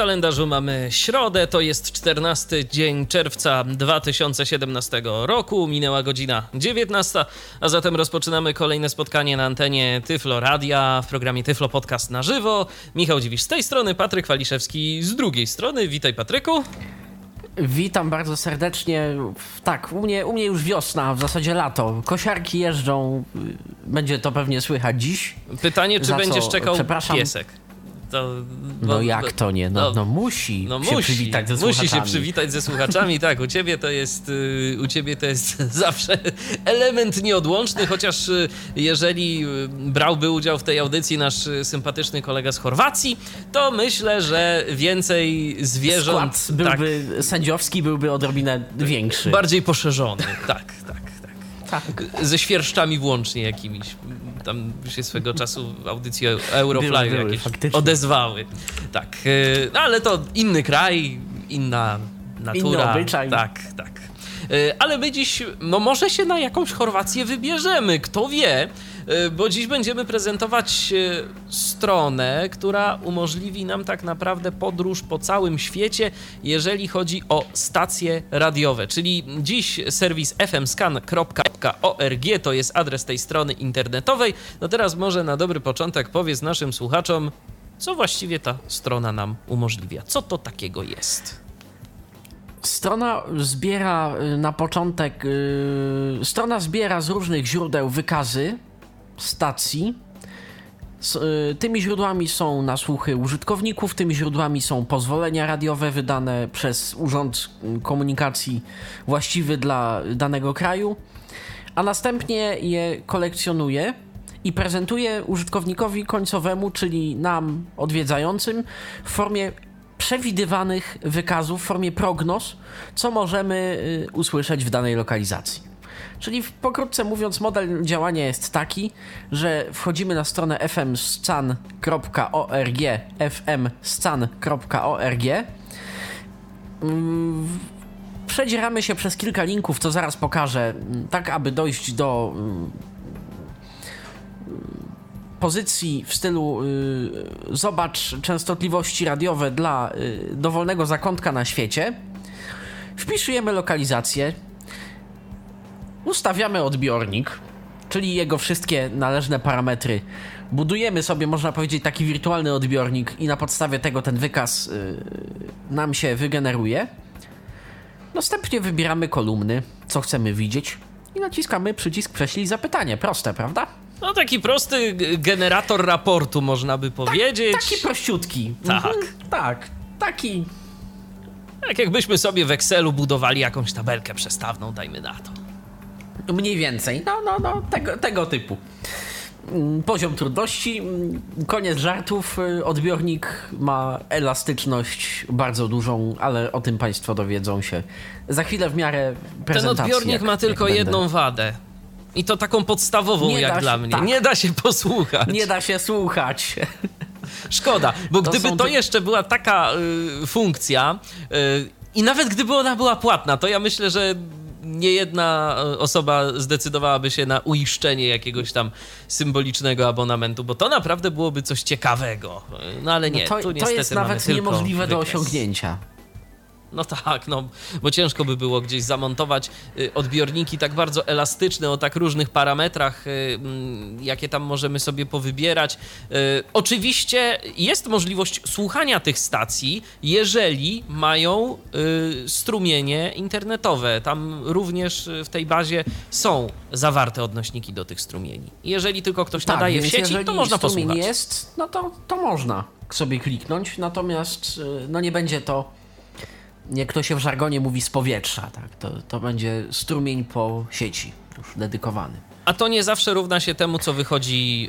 Kalendarzu mamy środę, to jest 14 dzień czerwca 2017 roku, minęła godzina 19, a zatem rozpoczynamy kolejne spotkanie na antenie Tyflo Radia w programie Tyflo Podcast na żywo. Michał Dziwisz z tej strony, Patryk Waliszewski z drugiej strony. Witaj Patryku. Witam bardzo serdecznie. Tak, u mnie, u mnie już wiosna, w zasadzie lato. Kosiarki jeżdżą, będzie to pewnie słychać dziś. Pytanie, czy będziesz czekał piesek? To, No bo- jak to nie? No, no musi No się musi, przywitać ze musi się słuchaczami. przywitać ze słuchaczami, tak, u ciebie to jest, y, u ciebie to jest zawsze element nieodłączny, chociaż y, jeżeli y, brałby udział w tej audycji nasz sympatyczny kolega z Chorwacji, to myślę, że więcej zwierząt Skład byłby, sędziowski byłby odrobinę większy. tak, bardziej poszerzony, tak, tak, tak. tak. Ze świerszczami włącznie jakimiś. Tam się swego czasu audycje Eurofly Były, były, jakieś faktycznie. odezwały. Tak, y, no ale to inny kraj, inna natura. Inny obyczaj. Tak, tak. Y, Ale my dziś, no może się na jakąś Chorwację wybierzemy, kto wie, bo dziś będziemy prezentować y, stronę, która umożliwi nam tak naprawdę podróż po całym świecie, jeżeli chodzi o stacje radiowe. Czyli dziś serwis fmscan.org to jest adres tej strony internetowej. No teraz może na dobry początek powiedz naszym słuchaczom, co właściwie ta strona nam umożliwia. Co to takiego jest? Strona zbiera y, na początek. y, Strona zbiera z różnych źródeł wykazy stacji. Y, Tymi źródłami są nasłuchy użytkowników, tymi źródłami są pozwolenia radiowe wydane przez Urząd Komunikacji właściwy dla danego kraju, a następnie je kolekcjonuje i prezentuje użytkownikowi końcowemu, czyli nam odwiedzającym, w formie przewidywanych wykazów, w formie prognoz, co możemy y, usłyszeć w danej lokalizacji. Czyli pokrótce mówiąc, model działania jest taki, że wchodzimy na stronę fmscan.org, fmscan.org. Mm, Przedzieramy się przez kilka linków, co zaraz pokażę, mm, tak aby dojść do mm, pozycji w stylu y, zobacz częstotliwości radiowe dla y, dowolnego zakątka na świecie. Wpisujemy lokalizację, ustawiamy odbiornik, czyli jego wszystkie należne parametry. Budujemy sobie, można powiedzieć, taki wirtualny odbiornik i na podstawie tego ten wykaz y, nam się wygeneruje. Następnie wybieramy kolumny, co chcemy widzieć i naciskamy przycisk prześlij zapytanie. Proste, prawda? No taki prosty generator raportu, można by powiedzieć. Taki prościutki. Tak. Mhm, tak, taki. Tak jakbyśmy sobie w Excelu budowali jakąś tabelkę przestawną, dajmy na to. Mniej więcej. No, no, no, tego, tego typu. Mm, Poziom trudności, mm, koniec żartów. y, Odbiornik ma elastyczność bardzo dużą, ale o tym Państwo dowiedzą się za chwilę w miarę Ten prezentacji. odbiornik jak- ma tylko jedną będę. wadę. I to taką podstawową Nie jak da dla się- mnie. tak. Nie da się posłuchać. Nie da się słuchać. Szkoda, bo To gdyby to ty- jeszcze była taka y, funkcja y, i nawet gdyby ona była płatna, to ja myślę, że nie jedna y, osoba zdecydowałaby się na uiszczenie jakiegoś tam symbolicznego abonamentu, bo to naprawdę byłoby coś ciekawego. No ale nie, No to, tu to niestety jest mamy nawet niemożliwe do wykres. osiągnięcia. No tak, no, bo ciężko by było gdzieś zamontować y, odbiorniki tak bardzo elastyczne o tak różnych parametrach, y, mm, jakie tam możemy sobie powybierać. Y, Oczywiście jest możliwość słuchania tych stacji, jeżeli mają strumienie internetowe. Tam również w tej bazie są zawarte odnośniki do tych strumieni. Jeżeli tylko ktoś nadaje w Tak, sieci, jeżeli to można strumień posłuchać. jest, no to, to można sobie kliknąć, natomiast no nie będzie to, jak to się w żargonie mówi, z powietrza, tak? To, to będzie strumień po sieci, już dedykowany. A to nie zawsze równa się temu, co wychodzi yy,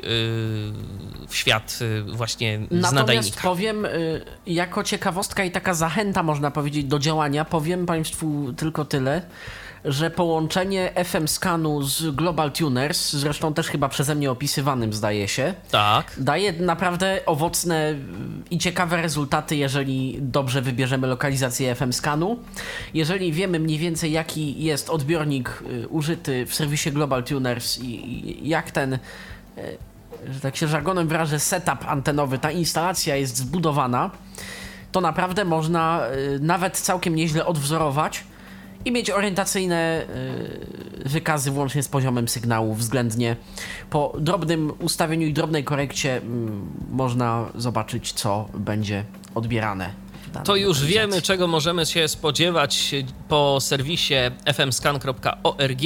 w świat yy, właśnie z Natomiast nadajnika. powiem, y, jako ciekawostka i taka zachęta, można powiedzieć, do działania, powiem Państwu tylko tyle, że połączenie FM skanu z Global Tuners, zresztą też chyba przeze mnie opisywanym zdaje się, Tak. daje naprawdę owocne i ciekawe rezultaty, jeżeli dobrze wybierzemy lokalizację FM skanu. Jeżeli wiemy mniej więcej jaki jest odbiornik y, użyty w serwisie Global Tuners i, i jak ten, y, że tak się żargonem wyrażę, setup antenowy, ta instalacja jest zbudowana, to naprawdę można y, nawet całkiem nieźle odwzorować i mieć orientacyjne y, wykazy włącznie z poziomem sygnału względnie. Po drobnym ustawieniu i drobnej korekcie mm, można zobaczyć, co będzie odbierane. To już wiemy, czego możemy się spodziewać po serwisie fmscan.org.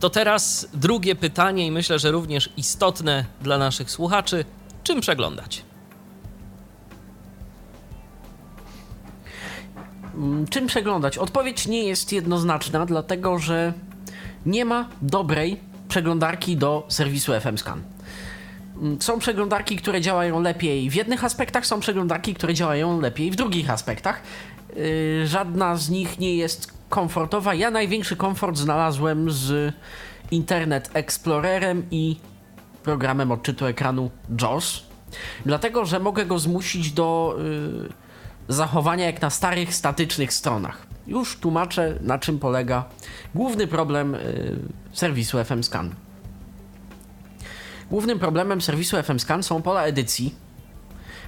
To teraz drugie pytanie i myślę, że również istotne dla naszych słuchaczy. Czym przeglądać? Czym przeglądać? Odpowiedź nie jest jednoznaczna, dlatego że nie ma dobrej przeglądarki do serwisu FMScan. Mm, Są przeglądarki, które działają lepiej w jednych aspektach, są przeglądarki, które działają lepiej w drugich aspektach. Yy, Żadna z nich nie jest komfortowa. Ja największy komfort znalazłem z Internet Explorerem i programem odczytu ekranu JAWS, dlatego że mogę go zmusić do y, zachowania jak na starych, statycznych stronach. Już tłumaczę, na czym polega główny problem y, serwisu FMScan. Głównym problemem serwisu FMScan są pola edycji,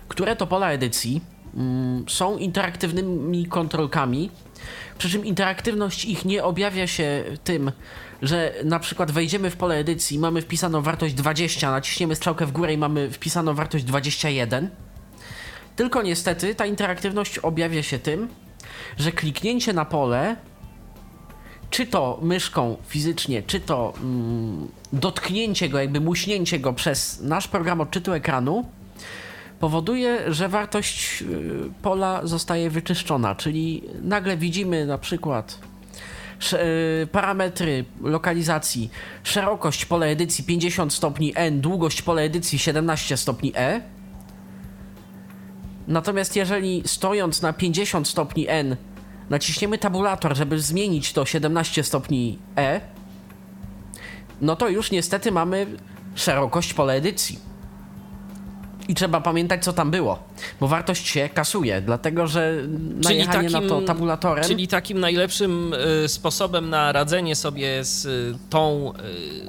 które to pola edycji mm, są interaktywnymi kontrolkami, przy czym interaktywność ich nie objawia się tym, że na przykład wejdziemy w pole edycji, mamy wpisaną wartość 20, naciśniemy strzałkę w górę i mamy wpisaną wartość 21. Tylko niestety ta interaktywność objawia się tym, że kliknięcie na pole, czy to myszką fizycznie, czy to mm, dotknięcie go, jakby muśnięcie go przez nasz program odczytu ekranu, powoduje, że wartość y, pola zostaje wyczyszczona, czyli nagle widzimy na przykład y, parametry lokalizacji, szerokość pola edycji 50 stopni N, długość pola edycji 17 stopni E. Natomiast jeżeli stojąc na 50 stopni N naciśniemy tabulator, żeby zmienić to 17 stopni E, no to już niestety mamy szerokość pola edycji. I trzeba pamiętać, co tam było, bo wartość się kasuje, dlatego że najechanie na to tabulatorem. czyli takim najlepszym y, sposobem na radzenie sobie z y, tą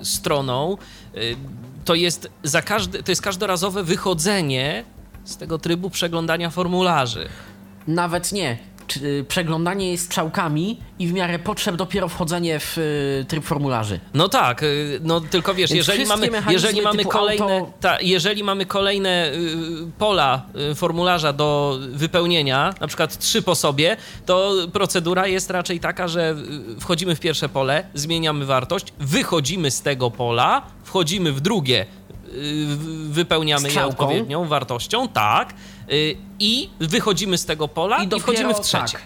y, stroną y, to jest za każdy, to jest każdorazowe wychodzenie z tego trybu przeglądania formularzy. Nawet nie. Y, przeglądanie jest strzałkami i w miarę potrzeb dopiero wchodzenie w y, tryb formularzy. No tak, y, no tylko wiesz, Więc jeżeli mamy, jeżeli mamy kolejne, auto- ta, jeżeli mamy kolejne pola formularza do wypełnienia, na przykład trzy po sobie, to procedura jest raczej taka, że wchodzimy w pierwsze pole, zmieniamy wartość, wychodzimy z tego pola, wchodzimy w drugie, wypełniamy je odpowiednią wartością, tak, y, i wychodzimy z tego pola i, dopiero- wchodzimy w trzecie. tak.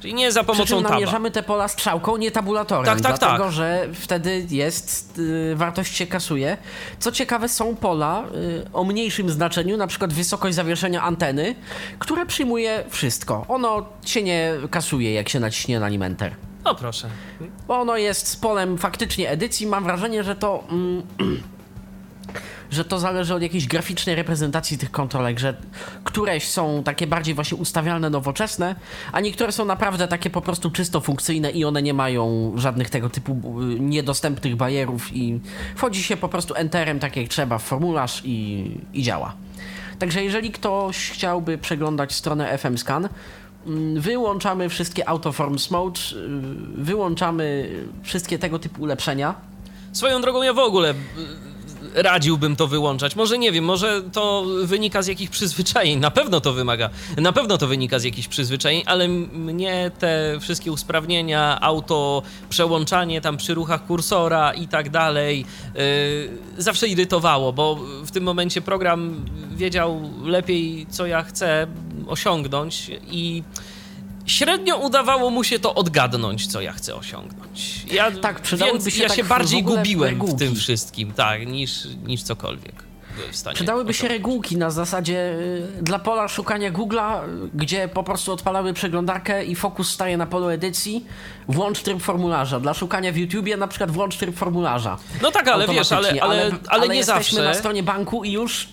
Czyli nie za Przy pomocą taba. namierzamy te pola strzałką, nie tabulatorem, Tak, tak, dlatego tak. że wtedy jest, y, wartość się kasuje. Co ciekawe, są pola y, o mniejszym znaczeniu, na przykład wysokość zawieszenia anteny, które przyjmuje wszystko. Ono się nie kasuje, jak się naciśnie na nim Enter. O proszę. Bo ono jest z polem faktycznie edycji. Mam wrażenie, że to. Mm, że to zależy od jakiejś graficznej reprezentacji tych kontrolek, że któreś są takie bardziej właśnie ustawialne, nowoczesne, a niektóre są naprawdę takie po prostu czysto funkcyjne i one nie mają żadnych tego typu y, niedostępnych bajerów i wchodzi się po prostu enterem tak jak trzeba w formularz i, i działa. Także jeżeli ktoś chciałby przeglądać stronę FM Scan, mm, wyłączamy wszystkie Autoforms Mode, y, wyłączamy wszystkie tego typu ulepszenia. Swoją drogą ja w ogóle y, radziłbym to wyłączać. Może nie wiem, może to wynika z jakichś przyzwyczajeń. Na pewno to wymaga. Na pewno to wynika z jakichś przyzwyczajeń, ale mnie te wszystkie usprawnienia, auto, przełączanie tam przy ruchach kursora i tak dalej y, zawsze irytowało, bo w tym momencie program wiedział lepiej, co ja chcę osiągnąć i średnio udawało mu się to odgadnąć, co ja chcę osiągnąć. Ja, Tak, przydałyby więc się ja tak się w bardziej ogóle gubiłem w pigułki. tym wszystkim, tak, niż, niż cokolwiek. w. Przydałyby się regułki na zasadzie y, dla pola szukania Google'a, y, gdzie po prostu odpalały przeglądarkę i fokus staje na polu edycji, włącz tryb formularza. Dla szukania w YouTubie na przykład włącz tryb formularza. No tak, ale wiesz, ale, Automatycznie, ale, ale, nie jesteśmy zawsze. na stronie banku i już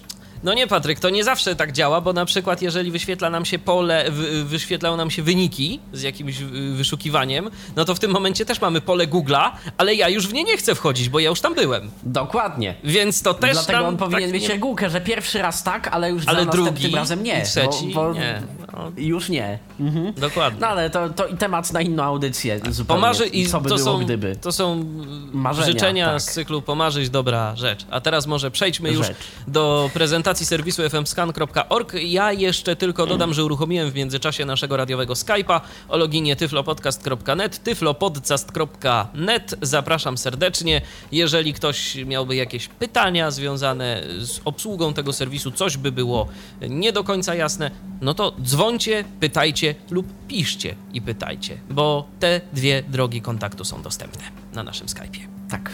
No nie, Patryk, to nie zawsze tak działa, bo na przykład jeżeli wyświetla nam się pole, wy, wyświetlają nam się wyniki z jakimś wyszukiwaniem, no to w tym momencie też mamy pole Google'a, ale ja już w nie nie chcę wchodzić, bo ja już tam byłem. dokładnie. Więc to też Dlatego on powinien tak mieć nie... regułkę, że pierwszy raz tak, ale już Ale za następnym drugi razem nie. i trzeci bo, bo nie. No, Już nie. Mhm. dokładnie. No ale to, to i temat na inną audycję zupełnie. Pomarzy i Co by to, było, są, gdyby. to są Marzenia, życzenia tak. z cyklu Pomarzyć dobra rzecz. A teraz może przejdźmy już Rzecz. do prezentacji serwisu fmscan.org. Ja jeszcze tylko dodam, że uruchomiłem w międzyczasie naszego radiowego Skype'a o loginie tyflopodcast.net, tyflopodcast.net. Zapraszam serdecznie. Jeżeli ktoś miałby jakieś pytania związane z obsługą tego serwisu, coś by było nie do końca jasne, no to dzwońcie, pytajcie lub piszcie i pytajcie, bo te dwie drogi kontaktu są dostępne na naszym Skype'ie. Tak.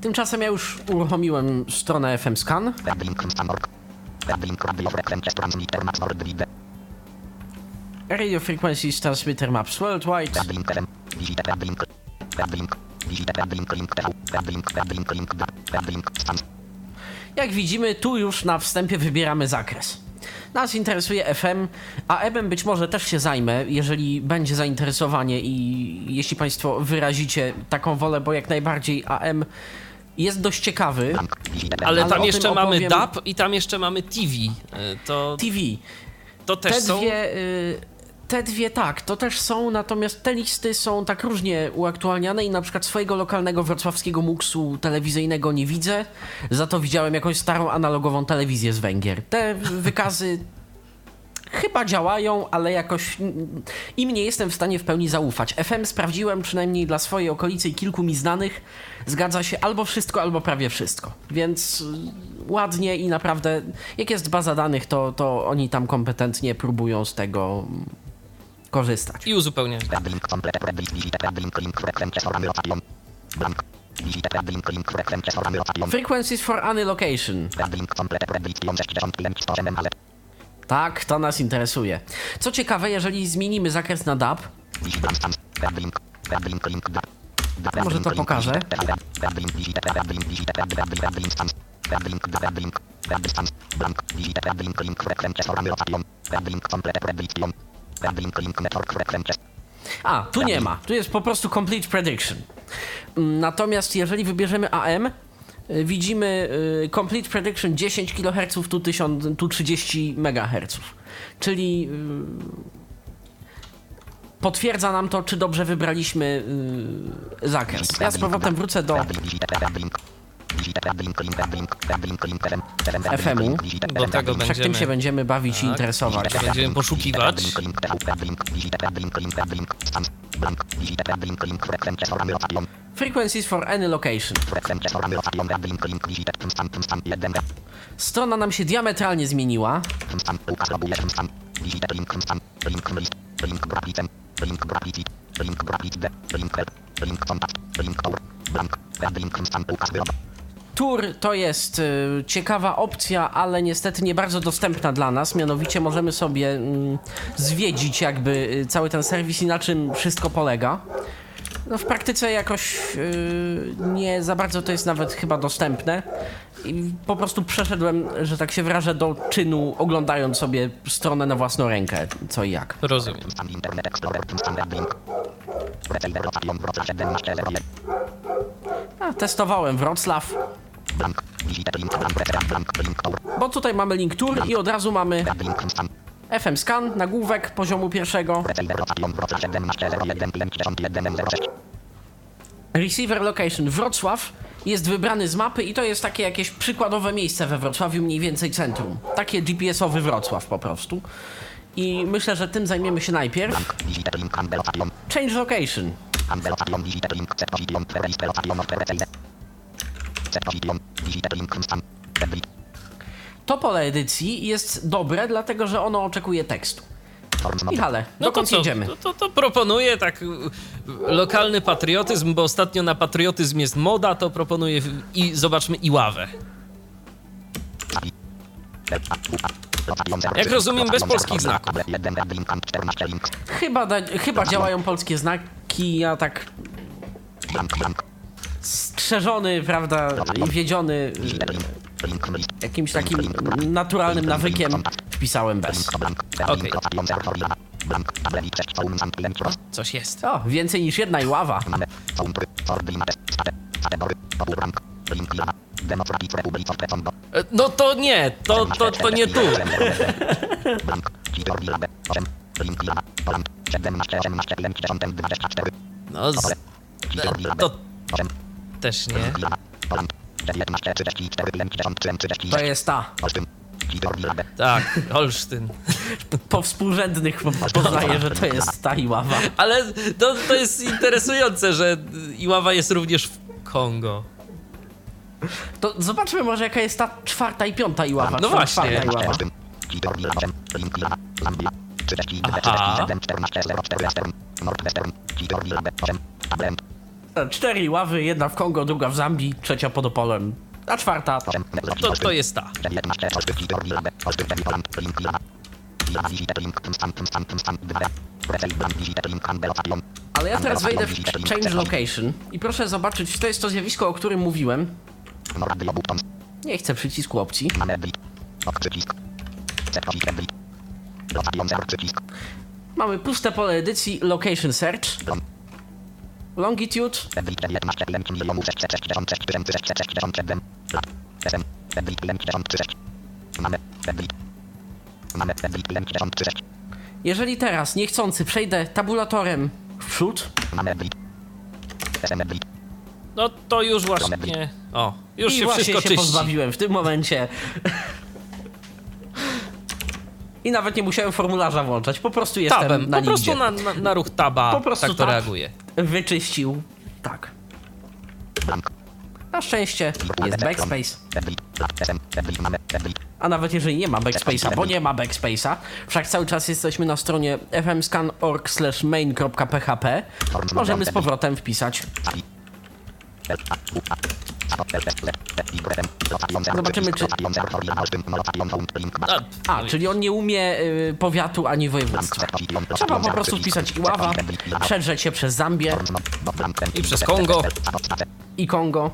Tymczasem ja już uruchomiłem stronę FM Scan. Radio Frequencies Transmitter Maps Worldwide. Jak widzimy, tu już na wstępie wybieramy zakres. Nas interesuje FM, a AM być może też się zajmę, jeżeli będzie zainteresowanie i jeśli Państwo wyrazicie taką wolę, bo jak najbardziej AM jest dość ciekawy. Ale, Ale tam jeszcze mamy opowiem- DAB i tam jeszcze mamy TV. Y, To, TV. to też Te są. dwie, y, te dwie tak, to też są, natomiast te listy są tak różnie uaktualniane i na przykład swojego lokalnego wrocławskiego muksu telewizyjnego nie widzę, za to widziałem jakąś starą analogową telewizję z Węgier. Te wykazy chyba działają, ale jakoś im nie jestem w stanie w pełni zaufać. FM sprawdziłem przynajmniej dla swojej okolicy i kilku mi znanych. Zgadza się albo wszystko, albo prawie wszystko. Więc y, ładnie i naprawdę, jak jest baza danych, to, to oni tam kompetentnie próbują z tego korzystać. I uzupełniać. Frequencies for any location. Tak, to nas interesuje. Co ciekawe, jeżeli zmienimy zakres na DAB, może to pokażę. A, tu nie ma. Tu jest po prostu complete prediction. Mm, Natomiast jeżeli wybierzemy AM, y, widzimy y, complete prediction 10 kHz, tu, 1000, tu 30 MHz. Czyli y, potwierdza nam to, czy dobrze wybraliśmy zakres. Ja z powrotem wrócę do FM-u. Do tego Wszak tym będziemy, się będziemy bawić i interesować. będziemy poszukiwać. Frequencies for any location. Strona nam się diametralnie zmieniła. Tour to jest y, ciekawa opcja, ale niestety nie bardzo dostępna dla nas. Mianowicie możemy sobie mm, zwiedzić jakby y, cały ten serwis i na czym wszystko polega. No w praktyce jakoś y, nie za bardzo to jest nawet chyba dostępne. I po prostu przeszedłem, że tak się wyrażę, do czynu, oglądając sobie stronę na własną rękę, co i jak. Rozumiem. A, testowałem Wrocław, bo tutaj mamy link tour i od razu mamy FM scan, nagłówek poziomu pierwszego, receiver location Wrocław jest wybrany z mapy i to jest takie jakieś przykładowe miejsce we Wrocławiu, mniej więcej centrum. Takie GPS-owy Wrocław po prostu. I myślę, że tym zajmiemy się najpierw. Change location. To pole edycji jest dobre, dlatego że ono oczekuje tekstu. Michale, No to dokąd co? jedziemy? To, to, to proponuję tak y, lokalny patriotyzm, bo ostatnio na patriotyzm jest moda, to proponuję i zobaczmy Iławę. Jak rozumiem, bez polskich znaków. Chyba, da, chyba działają polskie znaki, ja tak strzeżony, prawda, i wiedziony jakimś takim naturalnym nawykiem wpisałem bez. Okej. Coś jest. O, więcej niż jedna i ława. No to nie, to, to, to nie tu. No, z... to też nie. To jest ta. Tak, Olsztyn. Po współrzędnych po- poznaję, że to jest ta i ława. Ale to, to jest interesujące, że Iława jest również w Kongo. To zobaczmy może jaka jest ta czwarta i piąta i ława. No właśnie. ława. Cztery ławy, jedna w Kongo, druga w Zambii, trzecia pod Opolem. A czwarta To, to jest ta. Ale ja teraz wejdę w Change Location i proszę zobaczyć, to jest to zjawisko, o którym mówiłem. Nie chcę przycisku opcji. Mamy puste pole edycji Location Search. Longitude. Jeżeli teraz niechcący przejdę tabulatorem w przód, No to już właśnie. O, już i się właśnie wszystko się czyści. pozbawiłem w tym momencie. I nawet nie musiałem formularza włączać, po prostu jestem Tabem, na po prostu na, na, na ruch taba Po prostu tak to tab. reaguje. Wyczyścił. Tak. Na szczęście jest backspace. A nawet jeżeli nie ma backspace'a, bo nie ma backspace'a, wszak cały czas jesteśmy na stronie fmscan.org main.php, możemy z powrotem wpisać. Zobaczymy, czy... A, A, czyli on nie umie y, powiatu ani województwa. Trzeba po prostu wpisać Iława, przedrzeć się przez Zambię I przez Kongo. i Kongo.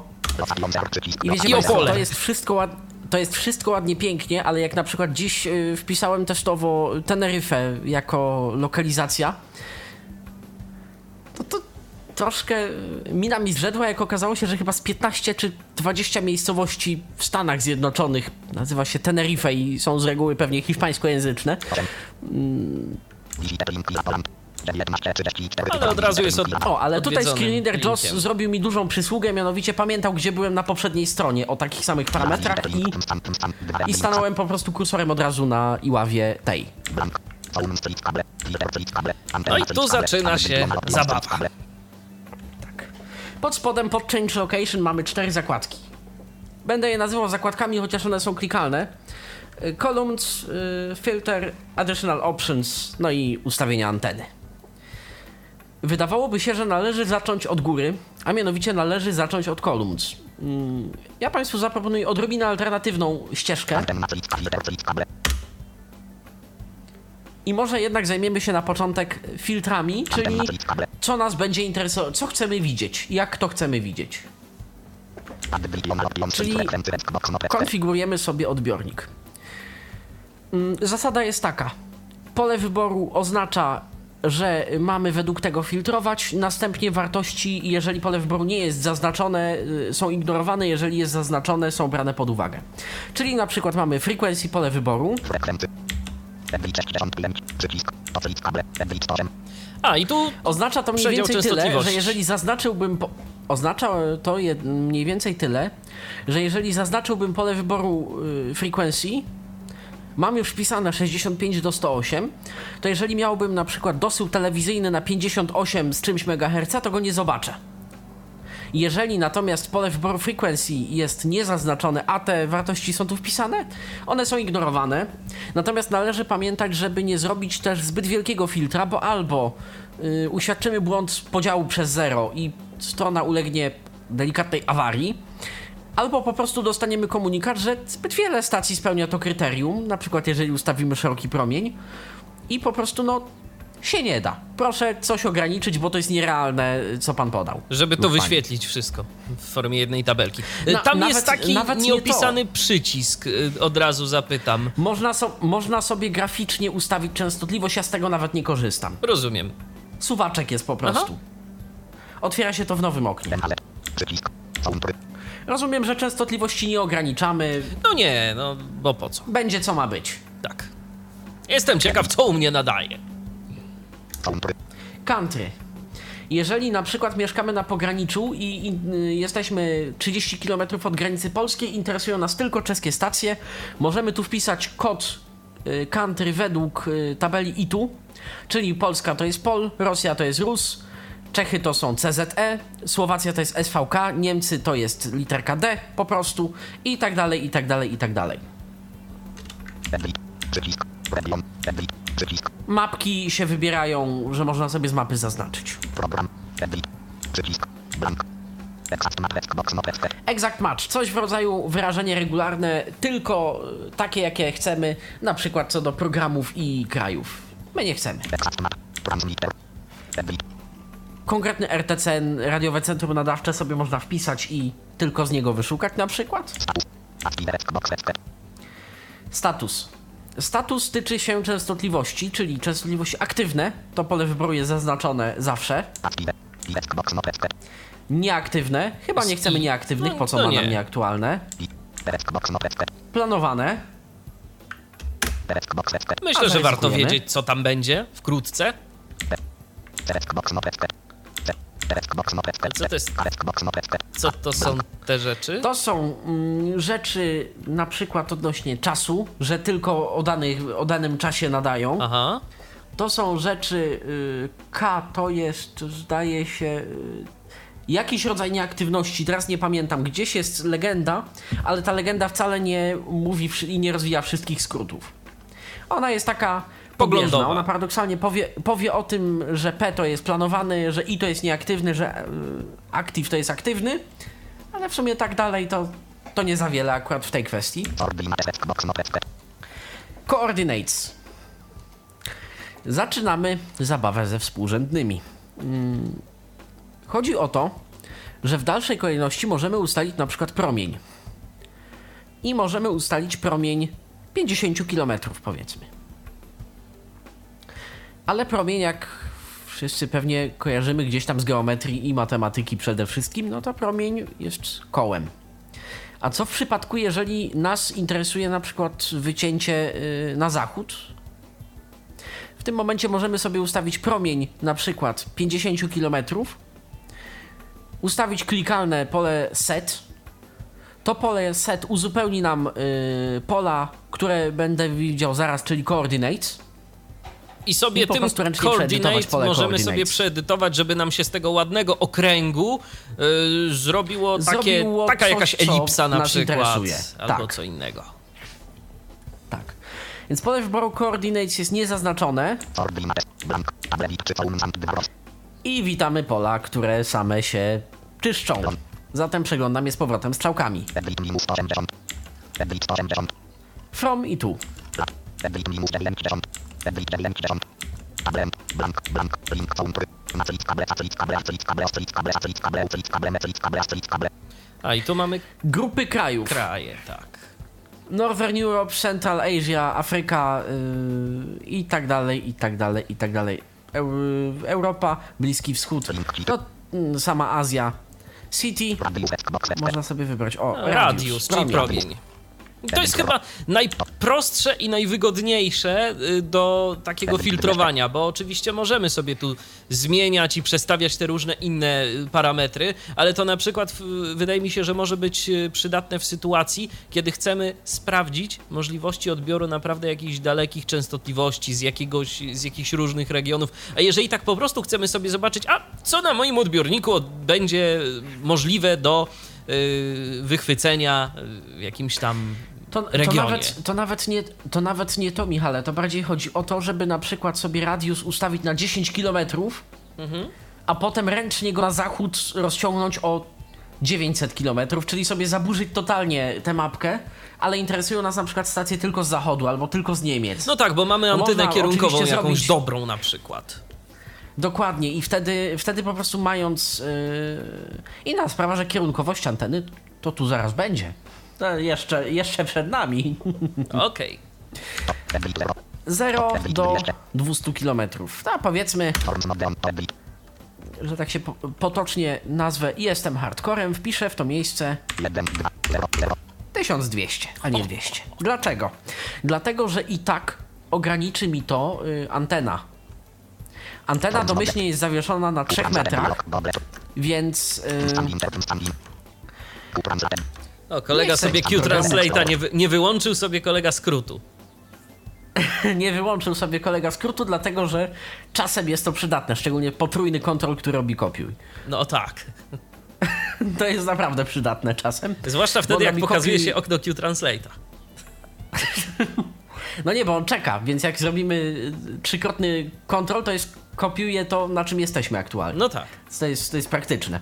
I wiecie I Państwo, to jest wszystko. To jest wszystko ładnie, pięknie, ale jak na przykład dziś y, wpisałem testowo Teneryfę jako lokalizacja, to to troszkę y, mina mi zrzedła, jak okazało się, że chyba z 15 czy 20 miejscowości w Stanach Zjednoczonych nazywa się Tenerife i są z reguły pewnie hiszpańskojęzyczne. Ale od razu jest od... O, ale tutaj Screenreader Joss zrobił mi dużą przysługę, mianowicie pamiętał, gdzie byłem na poprzedniej stronie o takich samych parametrach i, i stanąłem po prostu kursorem od razu na Iławie tej. No i tu zaczyna się zabawa. Pod spodem, pod Change Location mamy cztery zakładki. Będę je nazywał zakładkami, chociaż one są klikalne. Y, Columns, y, Filter, Additional Options, no i ustawienia anteny. Wydawałoby się, że należy zacząć od góry, a mianowicie należy zacząć od Columns. Mm, Ja Państwu zaproponuję odrobinę alternatywną ścieżkę i może jednak zajmiemy się na początek filtrami, czyli co nas będzie interesować, co chcemy widzieć, jak to chcemy widzieć. Czyli konfigurujemy sobie odbiornik. Mm, Zasada jest taka. Pole wyboru oznacza, że mamy według tego filtrować, następnie wartości, jeżeli pole wyboru nie jest zaznaczone, y, są ignorowane, jeżeli jest zaznaczone, są brane pod uwagę. Czyli na przykład mamy frequency pole wyboru, A, i tu Oznacza to mniej więcej tyle, że jeżeli zaznaczyłbym. Po... Oznacza to jed... mniej więcej tyle, że jeżeli zaznaczyłbym pole wyboru y, frequency, mam już wpisane 65 do 108, to jeżeli miałbym na przykład dosył telewizyjny na 58 z czymś MHz, to go nie zobaczę. Jeżeli natomiast pole wyboru frequency jest niezaznaczone, a te wartości są tu wpisane, one są ignorowane. Natomiast należy pamiętać, żeby nie zrobić też zbyt wielkiego filtra, bo albo y, uświadczymy błąd podziału przez zero i strona ulegnie delikatnej awarii, Albo po prostu dostaniemy komunikat, że zbyt wiele stacji spełnia to kryterium, na przykład jeżeli ustawimy szeroki promień i po prostu no się nie da. Proszę coś ograniczyć, bo to jest nierealne, co pan podał. Żeby to Lub pani. wyświetlić wszystko w formie jednej tabelki. Na- Tam nawet- jest taki nawet nie nieopisany przycisk, y, od razu zapytam. Można, so, można sobie graficznie ustawić częstotliwość, ja z tego nawet nie korzystam. Rozumiem. Suwaczek jest po prostu. Otwiera się to w nowym oknie. Ale. Przycisk. Soundtry. Rozumiem, że częstotliwości nie ograniczamy. No nie, no bo po co? Będzie co ma być. Tak. Jestem ciekaw, co u mnie nadaje. Soundtry. Country. Jeżeli na przykład mieszkamy na pograniczu i, i y, jesteśmy 30 km od granicy polskiej, interesują nas tylko czeskie stacje, możemy tu wpisać kod y, country według y, tabeli ITU, czyli Polska to jest POL, Rosja to jest RUS, Czechy to są CZE, Słowacja to jest SVK, Niemcy to jest literka D po prostu i tak dalej, i tak dalej, i tak dalej. Edit. Przycisk. Region. Edit. Przycisk. Mapki się wybierają, że można sobie z mapy zaznaczyć. Program. Edit. Przycisk. Blank. Exact match, coś w rodzaju wyrażenie regularne, tylko y, takie, jakie chcemy, na przykład co do programów i krajów. My nie chcemy. Exact map. Transmitter. Edit. Konkretny RTCN, radiowe centrum nadawcze sobie można wpisać i tylko z niego wyszukać na przykład. Status. Status tyczy się częstotliwości, czyli częstotliwości aktywne, to pole wyboru jest zaznaczone zawsze. Nieaktywne, chyba nie chcemy nieaktywnych, po co No ma nam nieaktualne. Planowane. Myślę, że warto wiedzieć, co tam będzie wkrótce. Co to jest? Co są te rzeczy? To są mm, rzeczy na przykład odnośnie czasu, że tylko o, danych, o danym czasie nadają. Aha. To są rzeczy y, K, to jest zdaje się y, jakiś rodzaj nieaktywności. Teraz nie pamiętam, gdzieś jest legenda, ale ta legenda wcale nie mówi i nie rozwija wszystkich skrótów. Ona jest taka Poglądowa. Ona paradoksalnie powie, powie o tym, że P to jest planowany, że I to jest nieaktywny, że y, active to jest aktywny, ale w sumie tak dalej to, to nie za wiele akurat w tej kwestii. Coordinates. Zaczynamy zabawę ze współrzędnymi. Mm, Chodzi o to, że w dalszej kolejności możemy ustalić na przykład promień. I możemy ustalić promień 50 km, powiedzmy. Ale promień, jak wszyscy pewnie kojarzymy gdzieś tam z geometrii i matematyki przede wszystkim, no to promień jest kołem. A co w przypadku, jeżeli nas interesuje na przykład wycięcie y, na zachód? W tym momencie możemy sobie ustawić promień na przykład 50 km, ustawić klikalne pole set. To pole set uzupełni nam y, pola, które będę widział zaraz, czyli coordinates. I sobie I tym coordinate możemy sobie przeedytować, żeby nam się z tego ładnego okręgu y, zrobiło, takie, Zrobiło taka coś, jakaś elipsa na przykład. interesuje. Albo Tak. co innego. Tak. Więc pole wyboru coordinates jest niezaznaczone i witamy pola, które same się czyszczą. Zatem przeglądam je z powrotem strzałkami. Edit minus 180. Edit 180. From i tu. Plat. Edit minus 90. Edit 90. Tablet. Blank. Blank. Link Soundtry. Macelic kable. Acelic kable. Acelic kable. Acelic kable. Acelic kable. Acelic kable. Mecelic kable. Acelic kable. A i tu mamy Grupy krajów. kraje, tak. Northern Europe, Central Asia, Afryka yy, i tak dalej, i tak dalej, i tak dalej. Eu, Europa, Bliski Wschód, klik. no, sama Azja. City, Radius można sobie wybrać. O, No, Radius, czyli promień. To jest chyba najprostsze i najwygodniejsze y, do takiego filtrowania, bo oczywiście możemy sobie tu zmieniać i przestawiać te różne inne y, parametry, ale to na przykład wydaje mi się, że może być y, przydatne w sytuacji, kiedy chcemy sprawdzić możliwości odbioru naprawdę jakichś dalekich częstotliwości z, jakiegoś, z jakichś różnych regionów. A jeżeli tak po prostu chcemy sobie zobaczyć, a co na moim odbiorniku od- będzie możliwe do wychwycenia jakimś tam To, to, nawet, to, nawet nie, to nawet nie to, Michale, to bardziej chodzi o to, żeby na przykład sobie radius ustawić na 10 km, Mhm. a potem ręcznie go na zachód rozciągnąć o 900 km, czyli sobie zaburzyć totalnie tę mapkę, ale interesują nas na przykład stacje tylko z zachodu albo tylko z Niemiec. No tak, bo mamy antynę można kierunkową jakąś zrobić- dobrą na przykład. Dokładnie i wtedy, wtedy po prostu mając yy... inna sprawa, że kierunkowość anteny to tu zaraz będzie. To jeszcze, jeszcze przed nami. Okej. Edit 0. 0 do 200 km. A powiedzmy, że tak się po, potocznie nazwę i jestem hardcorem, wpiszę w to miejsce 1, 2, 0, 0. 1200, a nie 200. Dlaczego? Dlatego, że i tak ograniczy mi to y, antena. Antena domyślnie jest zawieszona na 3 metrach, więc y, O, kolega sobie Q-Translate'a nie, wy, nie wyłączył sobie kolega skrótu. nie wyłączył sobie kolega skrótu, dlatego że czasem jest to przydatne, szczególnie potrójny kontrol, który robi kopiuj. No tak. To jest naprawdę przydatne czasem. Zwłaszcza wtedy, jak pokazuje kopiuj- się okno Q-Translate'a. No nie, bo on czeka, więc jak zrobimy trzykrotny kontrol, to jest kopiuje to, na czym jesteśmy aktualnie. No tak. To jest, to jest praktyczne.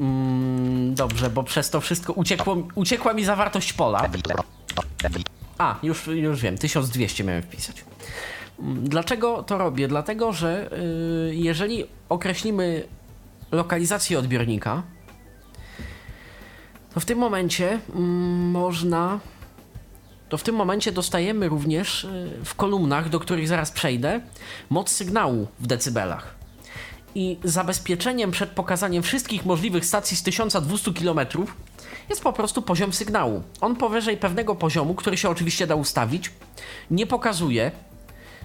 Mm, dobrze, bo przez to wszystko uciekło, uciekła mi zawartość pola. Edit 0. Edit. A, już, już wiem, 1200 miałem wpisać. Mm, Dlaczego to robię? Dlatego, że y, jeżeli określimy lokalizację odbiornika, to w tym momencie mm, można. To w tym momencie dostajemy również y, w kolumnach, do których zaraz przejdę, moc sygnału w decybelach. I zabezpieczeniem przed pokazaniem wszystkich możliwych stacji z 1200 km jest po prostu poziom sygnału. On powyżej pewnego poziomu, który się oczywiście da ustawić, nie pokazuje,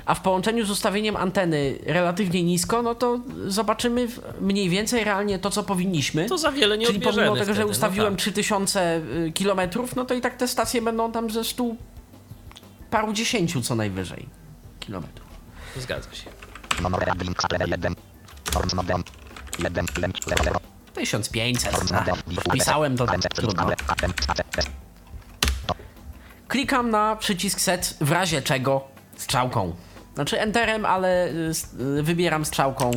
a w połączeniu z ustawieniem anteny relatywnie nisko, no to zobaczymy mniej więcej realnie to, co powinniśmy. To za wiele nie Czyli pomimo tego, że wtedy, ustawiłem no tak. 3000 y, kilometrów, no to i tak te stacje będą tam ze stu paru dziesięciu co najwyżej kilometrów. Zgadza się. Monoread link level 1. Forms modem. 1, 1, 0, 0. 1500. Forms A, modem. wpisałem to trudno. Klikam na przycisk set w razie czego strzałką. Znaczy enterem, ale y, y, wybieram strzałką.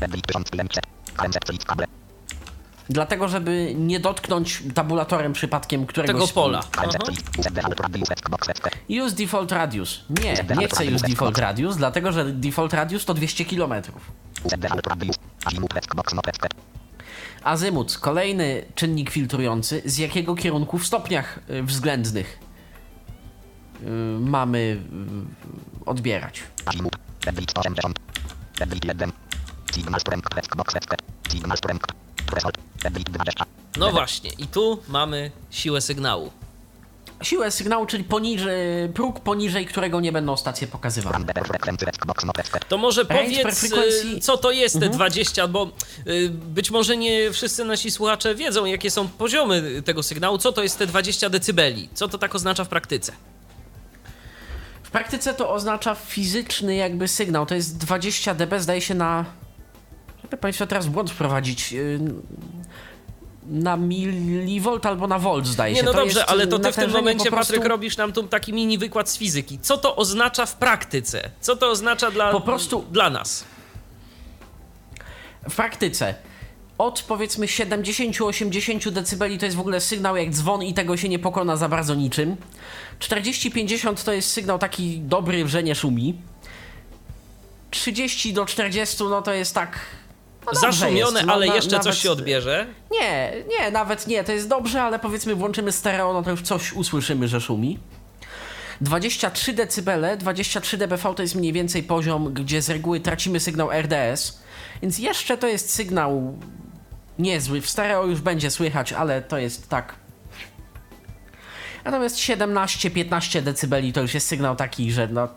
Edit 1500. Concept, list, kable. Dlatego, żeby nie dotknąć tabulatorem przypadkiem któregoś Tego pola. Aha. Set, Use default radius. Nie, nie chcę use default radius, dlatego że default radius to 200 km. Azymut, kolejny czynnik filtrujący, z jakiego kierunku w stopniach y, względnych y, mamy y, odbierać. azimut, edit 180. Edit 1. Signal strength, set, box, set, signal strength, threshold, edit 20. No właśnie, i tu mamy siłę sygnału. Siłę sygnału, czyli poniżej, próg poniżej którego nie będą stacje set. To może powiedz, y, co to jest te 20, bo y, być może nie wszyscy nasi słuchacze wiedzą, jakie są poziomy tego sygnału, co to jest te 20 decybeli, co to tak oznacza w praktyce. W praktyce to oznacza fizyczny jakby sygnał. To jest 20 dB, zdaje się na. Żeby Państwo teraz błąd wprowadzić. yy, Na milivolt albo na volt, zdaje Nie, się. no to dobrze, ale to ty w tym momencie, prostu- Patryk, robisz nam tu taki mini wykład z fizyki. Co to oznacza w praktyce? Co to oznacza dla, Po prostu- dla nas? W praktyce. Od powiedzmy 70-80 dB to jest w ogóle sygnał jak dzwon i tego się nie pokona za bardzo niczym. 40-50 to jest sygnał taki dobry, że nie szumi. 30 do 40 no to jest tak. No Zaszumione. No, ale na- jeszcze nawet- coś się odbierze. Nie, nie, nawet nie, to jest dobrze, ale powiedzmy włączymy stereo, no to już coś usłyszymy, że szumi. 23 dB, 23 dBV to jest mniej więcej poziom, gdzie z reguły tracimy sygnał RDS, więc jeszcze to jest sygnał niezły. W stereo już będzie słychać, ale to jest tak. Natomiast 17-15 dB to już jest sygnał taki, że no.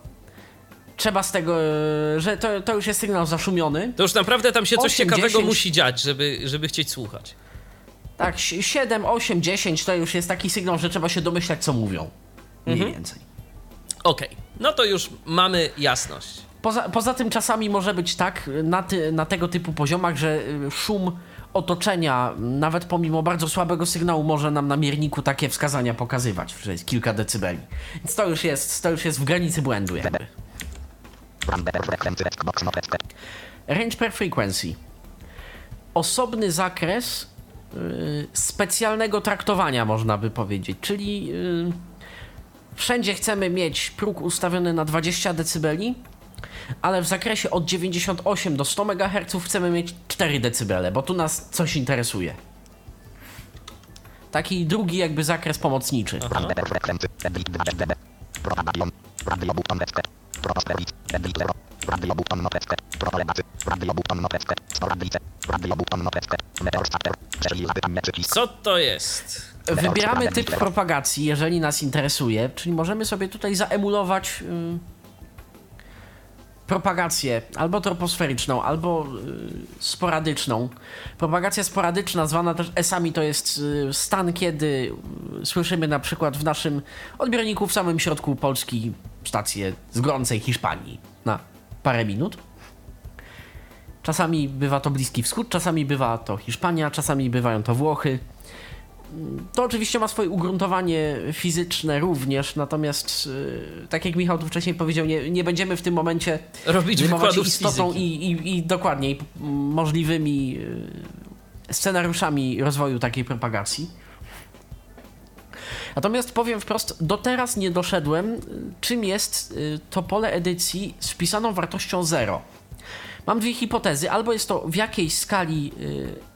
Trzeba z tego, że to, to już jest sygnał zaszumiony. To już naprawdę tam się coś 8, ciekawego 10. musi dziać, żeby, żeby chcieć słuchać. Tak, si- 7, 8, 10 to już jest taki sygnał, że trzeba się domyślać, co mówią. Mniej Mhm. więcej. Okej, no to już mamy jasność. Poza, poza tym czasami może być tak na, ty, na tego typu poziomach, że y, szum otoczenia, nawet pomimo bardzo słabego sygnału, może nam na mierniku takie wskazania pokazywać, że jest kilka decybeli. Więc to już jest, to już jest w granicy błędu jakby. Run better frequency, set, box, not, set. Range per frequency. osobny zakres y, specjalnego traktowania, można by powiedzieć. Czyli y, wszędzie chcemy mieć próg ustawiony na 20 dB, ale w zakresie od 98 do 100 MHz chcemy mieć 4 dB, bo tu nas coś interesuje. Taki drugi jakby zakres pomocniczy. Radio frekwency. Edit 2 dB. Propagation. Radio button weskę. Proposterit. Edit 0. Radio button. Radio button. Radio button. Meteor starter. Przycisk. Co to jest? Wybieramy typ propagacji, jeżeli nas interesuje, czyli możemy sobie tutaj zaemulować y, propagację albo troposferyczną, albo y, sporadyczną. Propagacja sporadyczna, zwana też esami, to jest y, stan, kiedy y, słyszymy na przykład w naszym odbiorniku w samym środku Polski stację z gorącej Hiszpanii na parę minut. Czasami bywa to Bliski Wschód, czasami bywa to Hiszpania, czasami bywają to Włochy. To oczywiście ma swoje ugruntowanie fizyczne również, natomiast yy, tak jak Michał tu wcześniej powiedział, nie, nie będziemy w tym momencie Robić wykładów istotą i, i, i dokładnie i m, możliwymi yy, scenariuszami rozwoju takiej propagacji. Natomiast powiem wprost, do teraz nie doszedłem, y, czym jest y, to pole edycji z wpisaną wartością 0. Mam dwie hipotezy. Albo jest to w jakiejś skali y,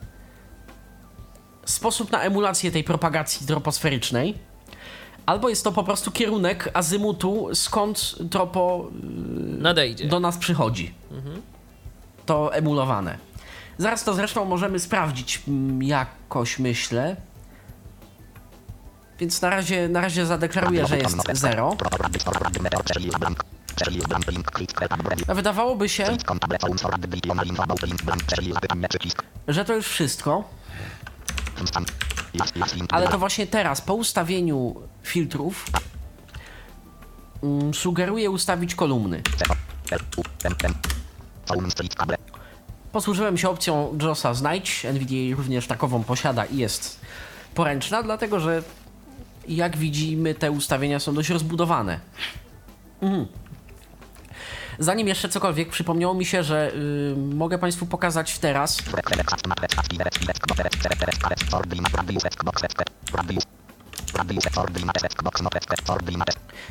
sposób na emulację tej propagacji troposferycznej, albo jest to po prostu kierunek azymutu, skąd tropo Nadejdzie. do nas przychodzi. To emulowane. Zaraz to zresztą możemy sprawdzić mm, jakoś, myślę. Więc na razie, na razie zadeklaruję, że jest 0. Proporady. Sporady. Meteor. Prześlij za blank. Prześlij za blank. Link. Klik. Kret. Abrewi. A wydawałoby się, że to już wszystko. Ale to właśnie teraz, po ustawieniu filtrów, mm, sugeruję ustawić kolumny. Posłużyłem się opcją JOSa Znajdź. NVDA również takową posiada i jest poręczna, dlatego że jak widzimy, te ustawienia są dość rozbudowane. Mhm. Zanim jeszcze cokolwiek, przypomniało mi się, że y, mogę Państwu pokazać teraz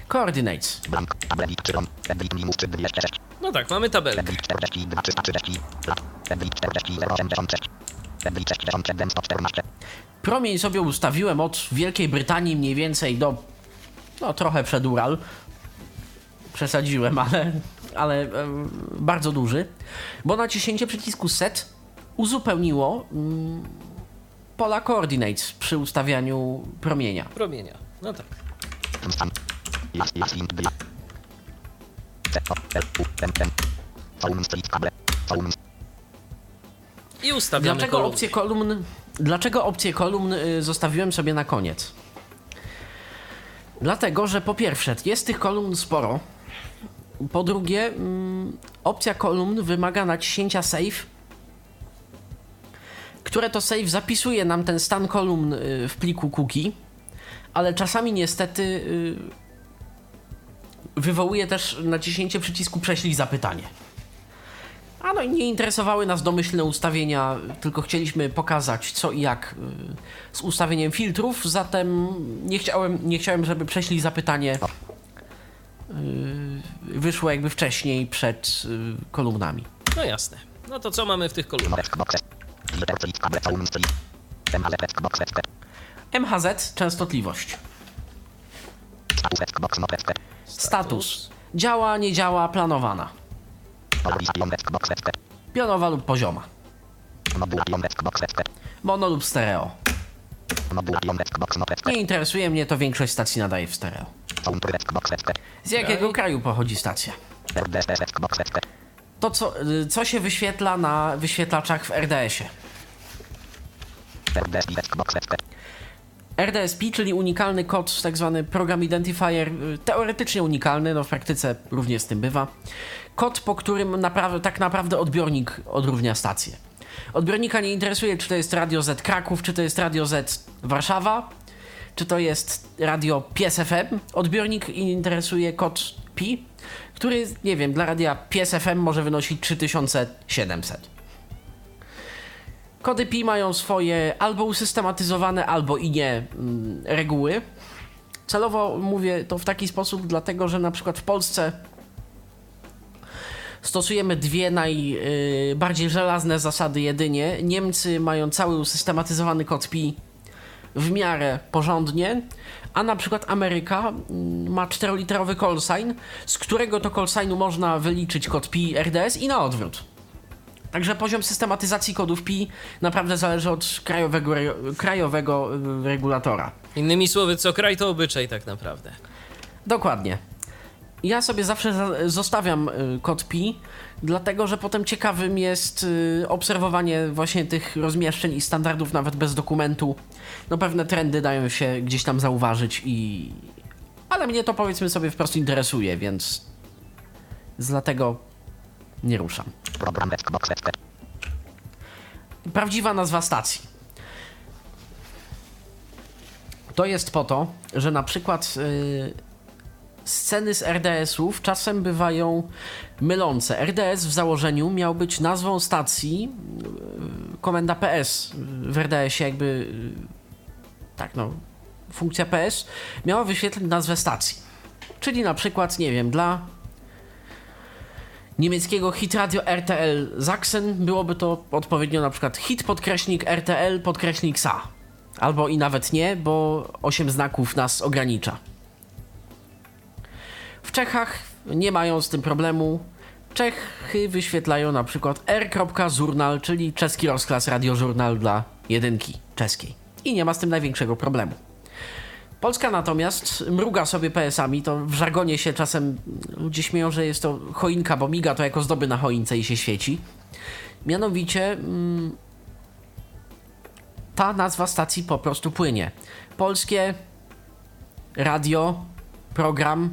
coordinates. Blank. Tablet. Czyron. Edit. Minus. 206. No tak, mamy tabelkę. Edit 42 330 lat. Edit 40 086. Edit 67 114. Promień sobie ustawiłem od Wielkiej Brytanii mniej więcej do no trochę przed Ural. Przesadziłem, ale, ale bardzo duży. Bo naciśnięcie przycisku set uzupełniło mm, pola coordinates przy ustawianiu promienia. Promienia. No tak. I ustawiamy Dlaczego kolumny. opcję kolumn, dlaczego opcję kolumn y, zostawiłem sobie na koniec? Dlatego, że po pierwsze, jest tych kolumn sporo. Po drugie, mm, opcja kolumn wymaga naciśnięcia save, które to save zapisuje nam ten stan kolumn y, w pliku cookie, ale czasami niestety y, wywołuje też naciśnięcie przycisku prześlij zapytanie. A no i nie interesowały nas domyślne ustawienia, tylko chcieliśmy pokazać co i jak y, z ustawieniem filtrów, zatem nie chciałem, nie chciałem żeby prześlij zapytanie wyszło jakby wcześniej przed y, kolumnami. No jasne. No to co mamy w tych kolumnach? MHZ częstotliwość. Status. Działa, nie działa, planowana. Pionowa lub pozioma. Mono lub stereo. Nie interesuje mnie to, większość stacji nadaje w stereo. Z jakiego kraju pochodzi stacja? To, co, y, co się wyświetla na wyświetlaczach w RDS-ie? RDSP, czyli unikalny kod, tak zwany program identifier, y, teoretycznie unikalny, no w praktyce również z tym bywa. Kod, po którym naprawdę, tak naprawdę odbiornik odróżnia stację. Odbiornika nie interesuje, czy to jest Radio Z Kraków, czy to jest Radio Z Warszawa, czy to jest radio Pies FM. Odbiornik interesuje kod pi, który, nie wiem, dla radia Pies FM może wynosić 3700. Kody PI mają swoje albo usystematyzowane, albo i nie mm, reguły. Celowo mówię to w taki sposób, dlatego że na przykład w Polsce stosujemy dwie najbardziej żelazne zasady jedynie. Niemcy mają cały usystematyzowany kod PI w miarę porządnie, a na przykład Ameryka mm, ma czteroliterowy call sign, z którego to call signu można wyliczyć kod PI RDS i na odwrót. Także poziom systematyzacji kodów PI naprawdę zależy od krajowego, krajowego y, regulatora. Innymi słowy, co kraj to obyczaj tak naprawdę. Dokładnie. Ja sobie zawsze za- zostawiam y, kod PI, dlatego że potem ciekawym jest y, obserwowanie właśnie tych rozmieszczeń i standardów nawet bez dokumentu. No pewne trendy dają się gdzieś tam zauważyć i... Ale mnie to powiedzmy sobie wprost interesuje, więc... Dlatego nie ruszam. Prawdziwa nazwa stacji. To jest po to, że na przykład y, sceny z RDS-ów czasem bywają mylące. RDS w założeniu miał być nazwą stacji, y, komenda PS w RDS-ie jakby y, tak no, funkcja PS miała wyświetlić nazwę stacji. Czyli na przykład, nie wiem, dla niemieckiego hit radio RTL Sachsen byłoby to odpowiednio na przykład hit podkreśnik RTL podkreśnik SA. Albo i nawet nie, bo 8 znaków nas ogranicza. W Czechach nie mają z tym problemu. Czechy wyświetlają na przykład r.zurnal, czyli czeski rozklas radiożurnal dla jedynki czeskiej. I nie ma z tym największego problemu. Polska natomiast mruga sobie PS-ami, to w żargonie się czasem ludzie śmieją, że jest to choinka, bo miga to jako zdoby na choince i się świeci. Mianowicie mm, ta nazwa stacji po prostu płynie. Polskie radio, program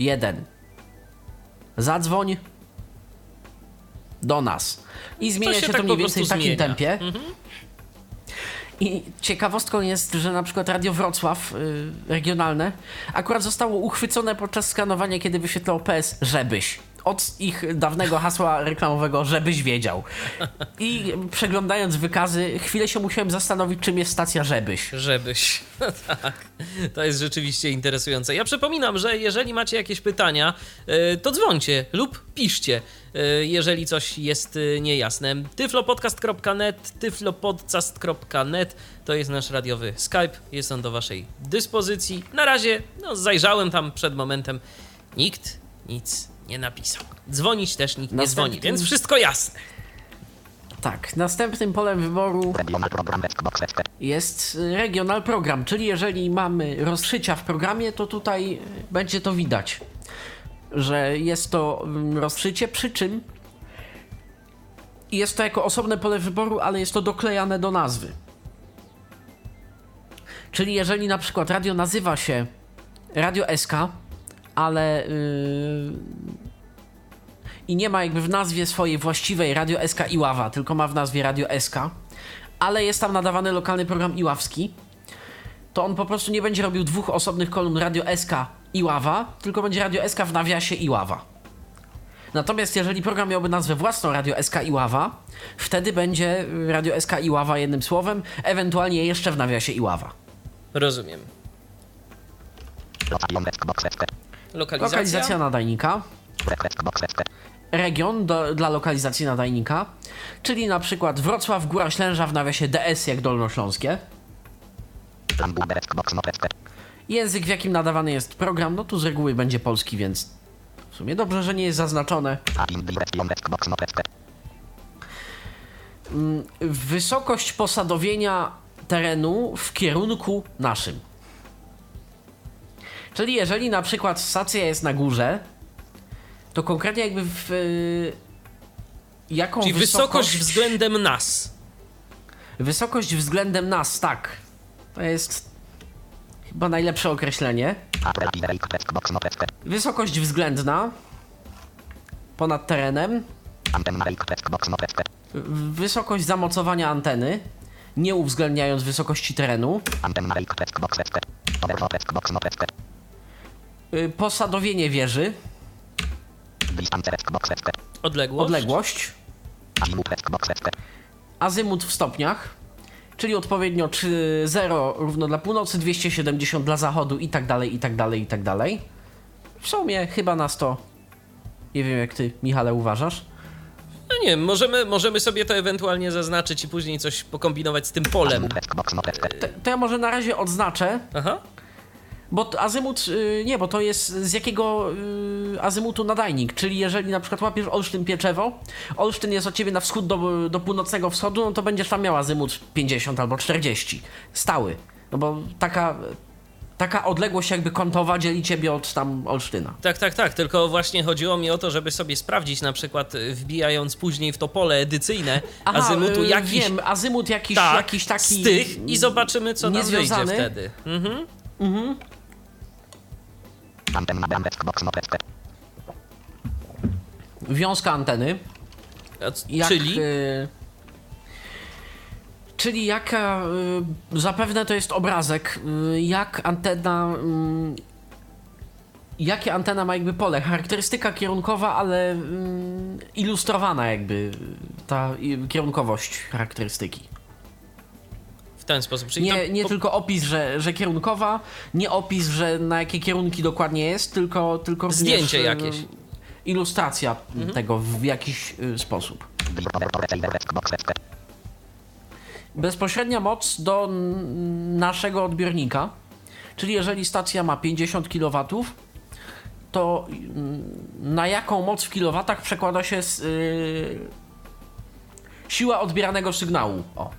1. Zadzwoń do nas. I zmienia się się, tak to po mniej więcej w takim zmienia. tempie. I ciekawostką jest, że na przykład Radio Wrocław y, regionalne akurat zostało uchwycone podczas skanowania, kiedy wyświetlało PS żebyś. Od ich dawnego hasła reklamowego, żebyś wiedział. I przeglądając wykazy, chwilę się musiałem zastanowić, czym jest stacja żebyś. Żebyś. tak. To jest rzeczywiście interesujące. Ja przypominam, że jeżeli macie jakieś pytania, e, to dzwońcie lub piszcie, e, jeżeli coś jest e, niejasne. tyflopodcast.net, tyflopodcast.net to jest nasz radiowy Skype. Jest on do waszej dyspozycji. Na razie, no, zajrzałem tam przed momentem. Nikt nic nie napisał. Dzwonić też nikt nie Następnym- dzwoni, więc wszystko jasne. Tak, następnym polem wyboru jest regional program, czyli jeżeli mamy rozszycia w programie, to tutaj będzie to widać, że jest to mm, rozszycie, przy czym jest to jako osobne pole wyboru, ale jest to doklejane do nazwy. Czyli jeżeli na przykład radio nazywa się Radio SK, ale yy, i nie ma jakby w nazwie swojej właściwej Radio SK Iława, tylko ma w nazwie Radio SK, ale jest tam nadawany lokalny program iławski, to on po prostu nie będzie robił dwóch osobnych kolumn Radio SK Iława, tylko będzie Radio SK w nawiasie Iława. Natomiast jeżeli program miałby nazwę własną Radio SK Iława, wtedy będzie Radio SK Iława jednym słowem, ewentualnie jeszcze w nawiasie Iława. Rozumiem. Lokalizacja. Lokalizacja nadajnika, region do, dla lokalizacji nadajnika, czyli na przykład Wrocław, Góra Ślęża w nawiasie DS jak Dolnośląskie. Język, w jakim nadawany jest program, no tu z reguły będzie polski, więc w sumie dobrze, że nie jest zaznaczone. SP. Wysokość posadowienia terenu w kierunku naszym. Czyli jeżeli na przykład stacja jest na górze, to konkretnie jakby w y, jaką Czyli wysokość względem nas. wysokość względem nas, tak. To jest chyba najlepsze określenie. Wysokość względna ponad terenem, wysokość zamocowania anteny, nie uwzględniając wysokości terenu, posadowienie wieży. Odległość. odległość, azymut w stopniach, czyli odpowiednio czy 0 równo dla północy, 270 dla zachodu i tak dalej, i tak dalej, i tak dalej. W sumie chyba nas to, nie wiem jak ty, Michale, uważasz? No nie wiem, możemy, możemy sobie to ewentualnie zaznaczyć i później coś pokombinować z tym polem. To, to ja może na razie odznaczę, Aha. Bo azymut, y, nie, bo to jest z jakiego y, azymutu nadajnik, czyli jeżeli na przykład łapiesz Olsztyn Pieczewo, Olsztyn jest od ciebie na wschód do, do północnego wschodu, no to będziesz tam miał azymut 50 albo 40, stały, no bo taka, taka odległość jakby kątowa dzieli ciebie od tam Olsztyna. Tak, tak, tak. Tylko właśnie chodziło mi o to, żeby sobie sprawdzić, na przykład y, wbijając później w to pole edycyjne azymutu y, jakiś. Wiem, azymut jakiś, tak, jakiś taki... z tych i zobaczymy, co nam wyjdzie wtedy. Mhm. Antenna Wiązka anteny. Jak, Czyli. y, czyli jaka, y, zapewne to jest obrazek, y, jak antena, y, jakie antena ma jakby pole, charakterystyka kierunkowa, ale y, ilustrowana jakby ta kierunkowość charakterystyki. Ten sposób. Czyli Nie, to nie tylko opis, że, że kierunkowa, nie opis, że na jakie kierunki dokładnie jest, tylko, tylko również, Zdjęcie y, jakieś. Ilustracja tego w jakiś y, sposób. Bezpośrednia moc do naszego odbiornika. Czyli jeżeli stacja ma 50 kW, to mm, na jaką moc w kilowatach przekłada się s- y, siła odbieranego sygnału? O,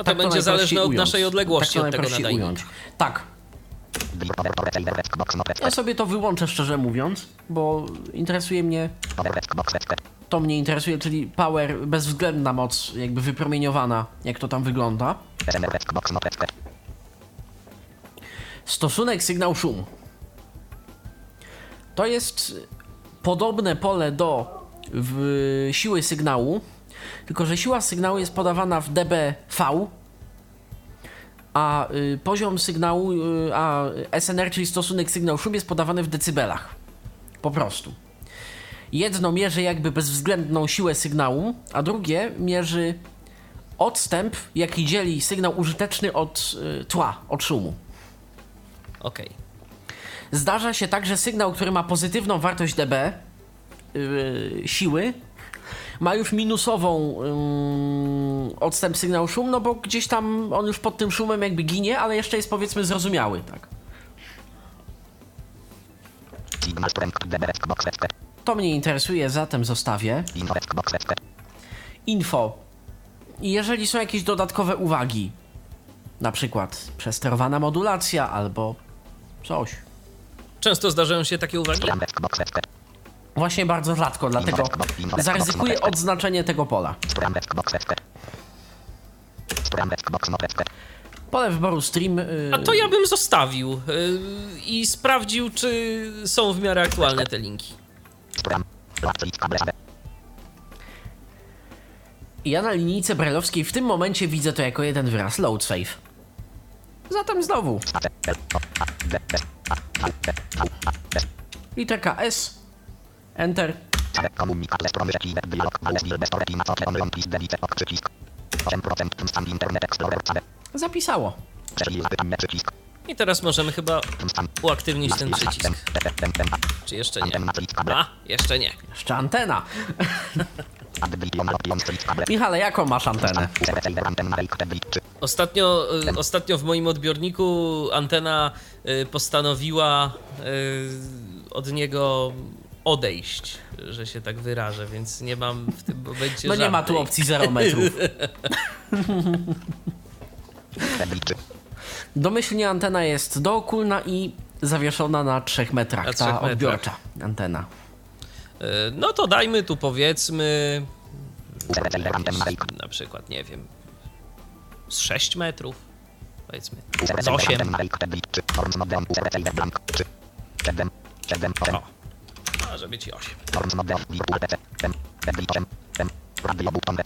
A to tak będzie najprościej zależne od ująć. naszej odległości tak to od tego nadajnika. ująć. Tak, to ja sobie to wyłączę szczerze mówiąc, bo interesuje mnie to mnie interesuje, czyli power, bezwzględna moc, jakby wypromieniowana, jak to tam wygląda. Stosunek sygnał-szum. To jest podobne pole do w, siły sygnału, tylko że siła sygnału jest podawana w dBV, a y, poziom sygnału, y, a SNR, czyli stosunek sygnał-szum jest podawany w decybelach. Po prostu. Jedno mierzy jakby bezwzględną siłę sygnału, a drugie mierzy odstęp, jaki dzieli sygnał użyteczny od y, tła, od szumu. Okej. Zdarza się tak, że sygnał, który ma pozytywną wartość dB yy, siły, ma już minusową odstęp sygnał szum, no bo gdzieś tam on już pod tym szumem jakby ginie, ale jeszcze jest powiedzmy zrozumiały, tak. To mnie interesuje, zatem zostawię. Info jeżeli są jakieś dodatkowe uwagi, na przykład przesterowana modulacja albo coś. Często zdarzają się takie uwagi. Właśnie bardzo rzadko, dlatego zaryzykuję odznaczenie tego pola. West. Pole wyboru stream. Yy, A to ja bym zostawił yy, i sprawdził, czy są w miarę aktualne te linki. Ja na linijce brajlowskiej w tym momencie widzę to jako jeden wyraz load save. Zatem znowu literka S, Enter. Całe komunikat les promy receiver dialog ale z bez toreti na co on pis delice ok przycisk. 8% tym sam internet explorer całe. Zapisało. Prześlij zapytanie przycisk. I teraz możemy chyba uaktywnić ten przycisk. Czy jeszcze nie? A, jeszcze nie. Jeszcze antena. Michale, jaką masz antenę? Ostatnio, y, ostatnio w moim odbiorniku antena y, postanowiła y, od niego odejść, że się tak wyrażę, więc nie mam w tym momencie No nie ma tu opcji 0 metrów. Domyślnie antena jest dookulna i zawieszona na 3 metrach. Na ta trzech metrach. odbiorcza antena. Y, No to dajmy tu powiedzmy na przykład, nie wiem, z 6 metrów, powiedzmy, z receiver 8. antenna rate te bit czy forms modem use receiver blank czy 7 7 8 O, może być i 8. forms modem virtual PC 7 te bit 8 7 radio button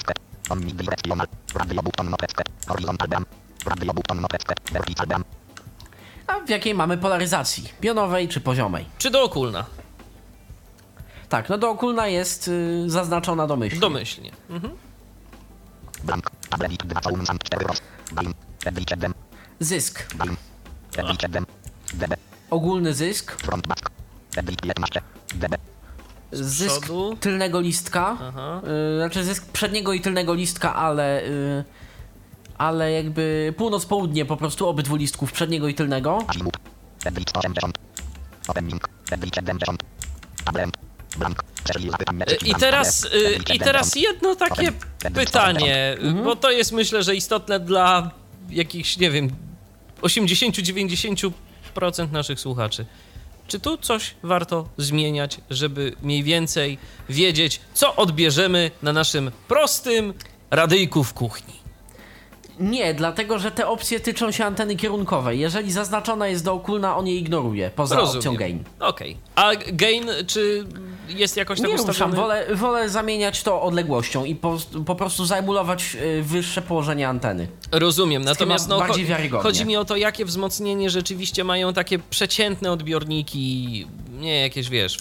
omnidirectional radio button horizontal bram radio button vertical bram A w jakiej mamy polaryzacji? Pionowej czy poziomej? Czy dookulna? Tak, no dookólna jest y, zaznaczona domyślnie. Domyślnie. Mhm. Blank. Tablet 2 caum sam 4 roz. Bain. Edli 7. Zysk. Bain. Edli 7. DB. Ogólny zysk. Front back. Edli 15. Zysk przodu. tylnego listka. Aha. Y, znaczy zysk przedniego i tylnego listka, ale... Y, ale jakby północ-południe po prostu obydwu listków, przedniego i tylnego. Azimut. Edli 180. Opening. Edli 70. Tablet. Blank. Przeszli zapytanie. Y, I teraz, y, I teraz jedno takie pytanie, bo to jest myślę, że istotne dla jakichś, nie wiem, 80-90% naszych słuchaczy. Czy tu coś warto zmieniać, żeby mniej więcej wiedzieć, co odbierzemy na naszym prostym radyjku w kuchni? Nie, dlatego że te opcje tyczą się anteny kierunkowej. Jeżeli zaznaczona jest dookólna, on je ignoruje, poza opcją gain. Okej. A gain, czy jest jakoś tak Nie ruszam, ustawiony? wolę, wolę zamieniać to odległością i po, po prostu zaemulować y, wyższe położenie anteny. Rozumiem, natomiast no, bardziej wiarygodnie. chodzi mi o to, jakie wzmocnienie rzeczywiście mają takie przeciętne odbiorniki, nie jakieś, wiesz,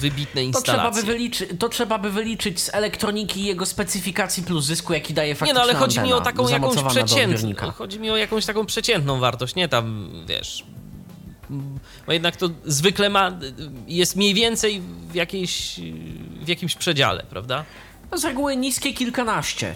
wybitne To trzeba, by instalacje. wyliczy, to trzeba by wyliczyć z elektroniki jego specyfikacji plus zysku, jaki daje Nie faktyczna no, ale chodzi mi o taką jakąś przeciętną, chodzi mi o jakąś taką przeciętną wartość, nie tam, wiesz, bo jednak to zwykle ma, jest mniej więcej w, jakiejś, w jakimś przedziale, prawda? Z reguły niskie kilkanaście.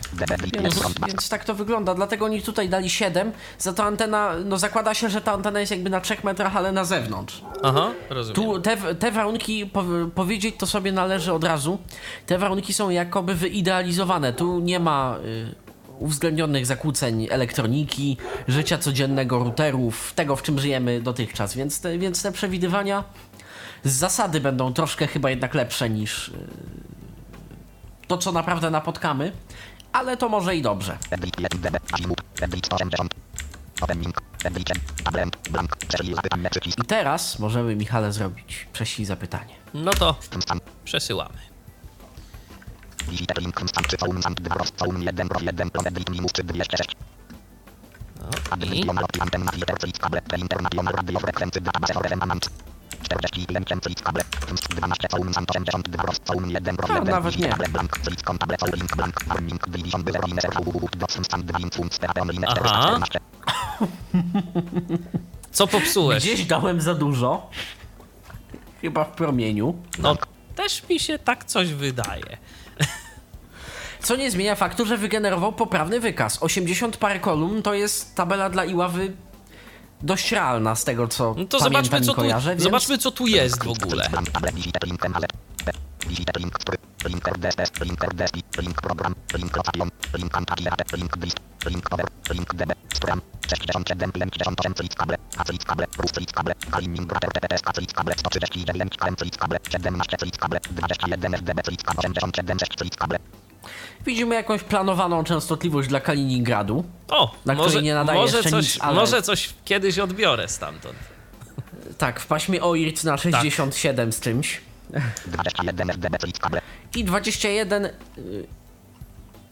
Więc, więc tak to wygląda. Dlatego oni tutaj dali 7. Za to antena, no zakłada się, że ta antena jest jakby na 3 metrach, ale na zewnątrz. Aha, rozumiem. Tu te, te warunki, po, powiedzieć to sobie należy od razu, te warunki są jakoby wyidealizowane. Tu nie ma y, uwzględnionych zakłóceń elektroniki, życia codziennego, routerów, tego w czym żyjemy dotychczas, więc te, więc te przewidywania z zasady będą troszkę chyba jednak lepsze niż y, to, co naprawdę napotkamy, ale to może i dobrze. Edli 1 DB. Azimut. Edli 180. Opening. Edli 10. Tablet. Blank. Przeszli zapytanie. Przycisk. I teraz możemy, Michale, zrobić prześlij zapytanie. No to przesyłamy. No Admin i Lionel Antenna Filter Fritz Kable International Radio Frekwency Database Resonance 41 Fritz Kable 12 Caum Sant 82 roz. Caum 1 roz A, 1 nawet nie. Kable Blank Fritz Kontable Caum Link Blank Warning Division Byzer Line Server www Dotsum Stan 2 Infunc PHP Online Aha. 414 co popsułeś? Gdzieś dałem za dużo. Chyba w promieniu. No, też mi się tak coś wydaje. Co nie zmienia faktu, że wygenerował poprawny wykaz. 80 parę kolumn to jest tabela dla Iławy dość realna z tego, co No to pamiętam zobaczmy i co, tu, kojarzę, więc... zobaczmy, co tu jest w ogóle. Visite Link Link RDS Link RDS Link Program Link Location Link Antagiate Link List Link Cover Link DB Stram 67 58 Fritz Kable A Fritz Kable Rus Fritz Kable Kalinning Brater TPS A Fritz Kable 139 KM Fritz Kable 17 Fritz Kable 21 FDB Fritz Kable 87 6 Fritz Kable Widzimy jakąś planowaną częstotliwość dla Kaliningradu. O, Na może, której nie nadaje może, jeszcze coś, nic, ale- może coś kiedyś odbiorę stamtąd. Tak, w paśmie OIRC na 67 Tak. z czymś. 21 FDB Fritz Kable I 21 y,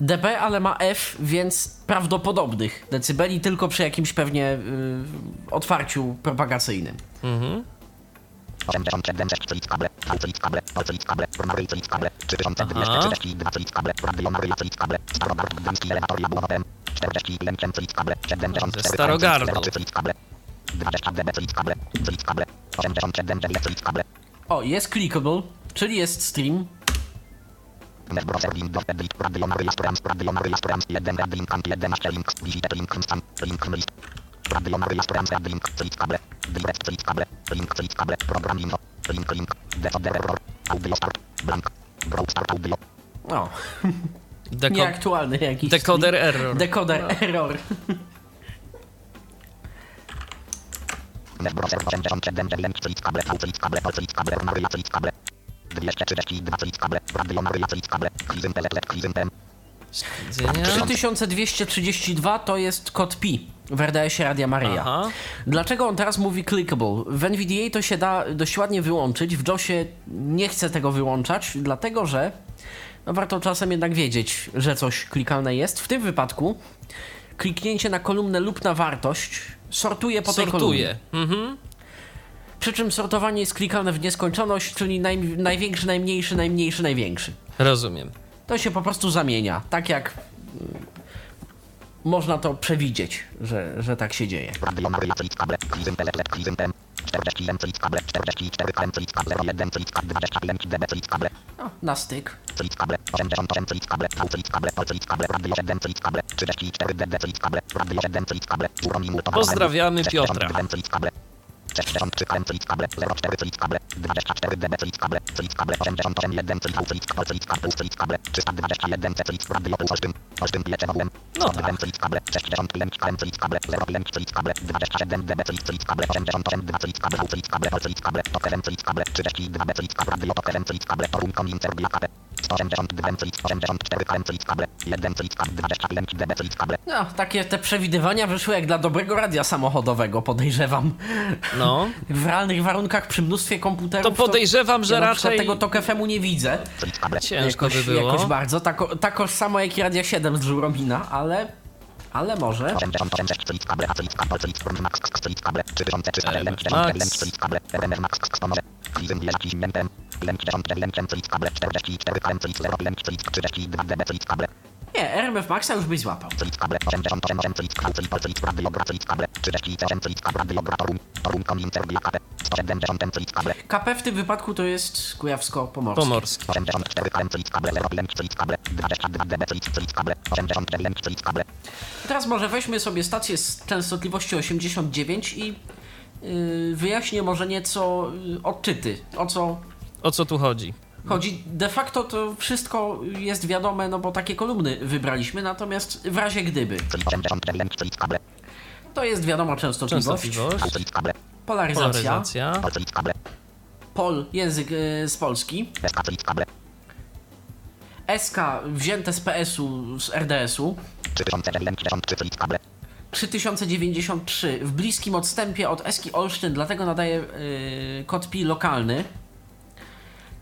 dB, ale ma F, więc prawdopodobnych decybeli, tylko przy jakimś pewnie y, otwarciu propagacyjnym. 87 6 Fritz Kable V Fritz Kable O Fritz Kable Mary Fritz Kable 3232 Fritz Kable Radio Maryja Fritz Kable Starogard Gdański Elewator Jabłonowem 41 Fritz Kable 74 Ze Starogardu. 03 Fritz Kable 20 DB Fritz Kable Fritz Kable 87 9 Fritz Kable O, jest clickable, czyli jest stream. Browser Windows Edit Radio Maryja Storams Radio Maryja Storams 1 Rad Link Ant 11 Link Visite Link Instant Link List Radio Maryja Storams Rad Link Fritz Kable Direct Fritz Kable Link Fritz Kable Program Info Link Link Decoder Error Audio Start Blank Browse Start Audio O, Deko- nieaktualny jakiś. decoder stream. error. Decoder error. 3232 to jest kod pi w RDS-ie Radia Maryja. Aha. Dlaczego on teraz mówi clickable? W NVDA to się da dość ładnie wyłączyć, w JOSie nie chcę tego wyłączać, dlatego że no warto czasem jednak wiedzieć, że coś klikalne jest. W tym wypadku kliknięcie na kolumnę lub na wartość sortuje po tej kolumnie. Sortuje. Mhm. Przy czym sortowanie jest klikane w nieskończoność, czyli naj, największy, najmniejszy, najmniejszy, największy. Rozumiem. To się po prostu zamienia, tak jak mm, można to przewidzieć, że, że tak się dzieje. Radio Maryja Click Kable. Krizym Teleplet Krizym Tem. 40 M Click Kable. 44 KM Click Kable. 01 Click Kable. 21 DB Click Kable. No, na styk. Click Kable. 88 Click Kable. V Click Kable. O Click Kable. Radio 7 Click Kable. 34 DB Click Kable. Radio 7 Click Kable. Uromi Multowa. Pozdrawiamy Piotra. 62 Click Kable. 63 KM Click Kable. 04 Click Kable. 24 DB Click Kable. Click Kable. 88 1 Click V Click Kable. Click Kable. Click Kable. 321 C Click Radio Plus Olsztyn. Olsztyn Pieczewałem. No tak. 101 Click Kable. 65 KM Click Kable. 05 Click Kable. 27 DB Click Click Kable. 88 2 Click Kable. V Click Kable. O Click Kable. Tok 7 Click Kable. 32 B Click Kable. Radio Tok 7 Click Kable. Toruń Konin Serbia KP. 182 M Click. 84 KM Click Kable. 1 Click Kable. 21 DB Click Kable. No, takie te przewidywania wyszły jak dla dobrego radia samochodowego, podejrzewam. No. W realnych warunkach przy mnóstwie komputerów. To podejrzewam, że ja raczej tego Tok FM-u nie widzę. Ciężko jakoś, by było. jakoś bardzo. Tako, takoż samo jak i Radia 7 z Żuromina, ale. Ale może. 88 6 Click Kable. A Click Kable. Click Kable. Max Click Kable. 3300 RMF Lęk Max. Lęk Click Kable. RMF Max Pomoże. Krizym Wieżaki Zmiętem. Lęk 10 Lęk Click Kable. 44 KM Click 0 Lęk Click 32 DB Click Kable. Nie, RMF Maxa już byś złapał. Click Kable. 88 8 Click Kable. Click Click Radio Gra Click Kable. 38 Click Kable. Radio Gra Toruń. Toruń Konin Serbia KP. 170 Click Kable. KP w tym wypadku to jest Kujawsko-Pomorskie. Pomorski. 84 KM Click Kable. 0 Lęk Click Kable. 22 DB Click Click Kable. 80 Lęk Click Kable. Teraz może weźmy sobie stację z częstotliwości 89 i yy, wyjaśnię może nieco yy, odczyty. O co O co tu chodzi? Chodzi? De facto to wszystko jest wiadome, no bo takie kolumny wybraliśmy, natomiast w razie gdyby. Click 80 Lęk Click Kable. To jest wiadomo częstotliwość, Częstotliwość, polaryzacja, polaryzacja, pol, język yy, z Polski, SK wzięte z PS-u, z RDS-u, 3000 Lęk 93 Click Kable. 3093 w bliskim odstępie od Eski Olsztyn, dlatego nadaje yy, kod PI lokalny,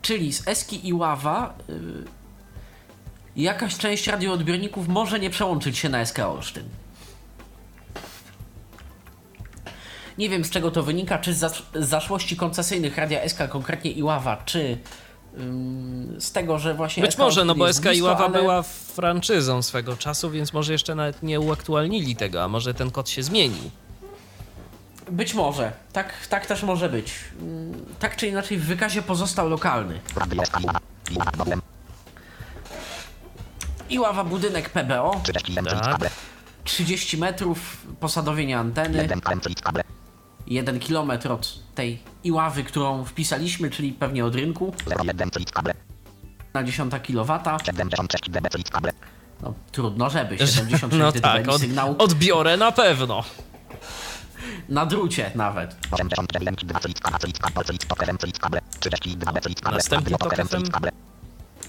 czyli z Eski i Ława yy, jakaś część radioodbiorników może nie przełączyć się na SK Olsztyn. Nie wiem z czego to wynika, czy z zasz- z zaszłości koncesyjnych Radia SK, konkretnie Iława, czy z tego, że właśnie Być SK może, no bo SK Iława ale- była franczyzą swego czasu, więc może jeszcze nawet nie uaktualnili tego, a może ten kod się zmieni. Być może. Tak, tak też może być. Tak czy inaczej w wykazie pozostał lokalny. Iława. Budynek PBO, 31 Click Tak. Kable. 30 metrów, posadowienie anteny, 1 KM Click Kable. 1 km od tej Iławy, którą wpisaliśmy, czyli pewnie od rynku, 01 Click Kable. na 10 kW. 76 DB Click Kable. No, trudno, żeby 76 No tak, od, sygnał odbiorę na pewno. Na drucie nawet. 80 Lęk 2 Click Kable. Click Kable. Click Tok FM Click Kable. 32 B Click Kable. Następny Radio Tok Tok FM Click FM. Kable.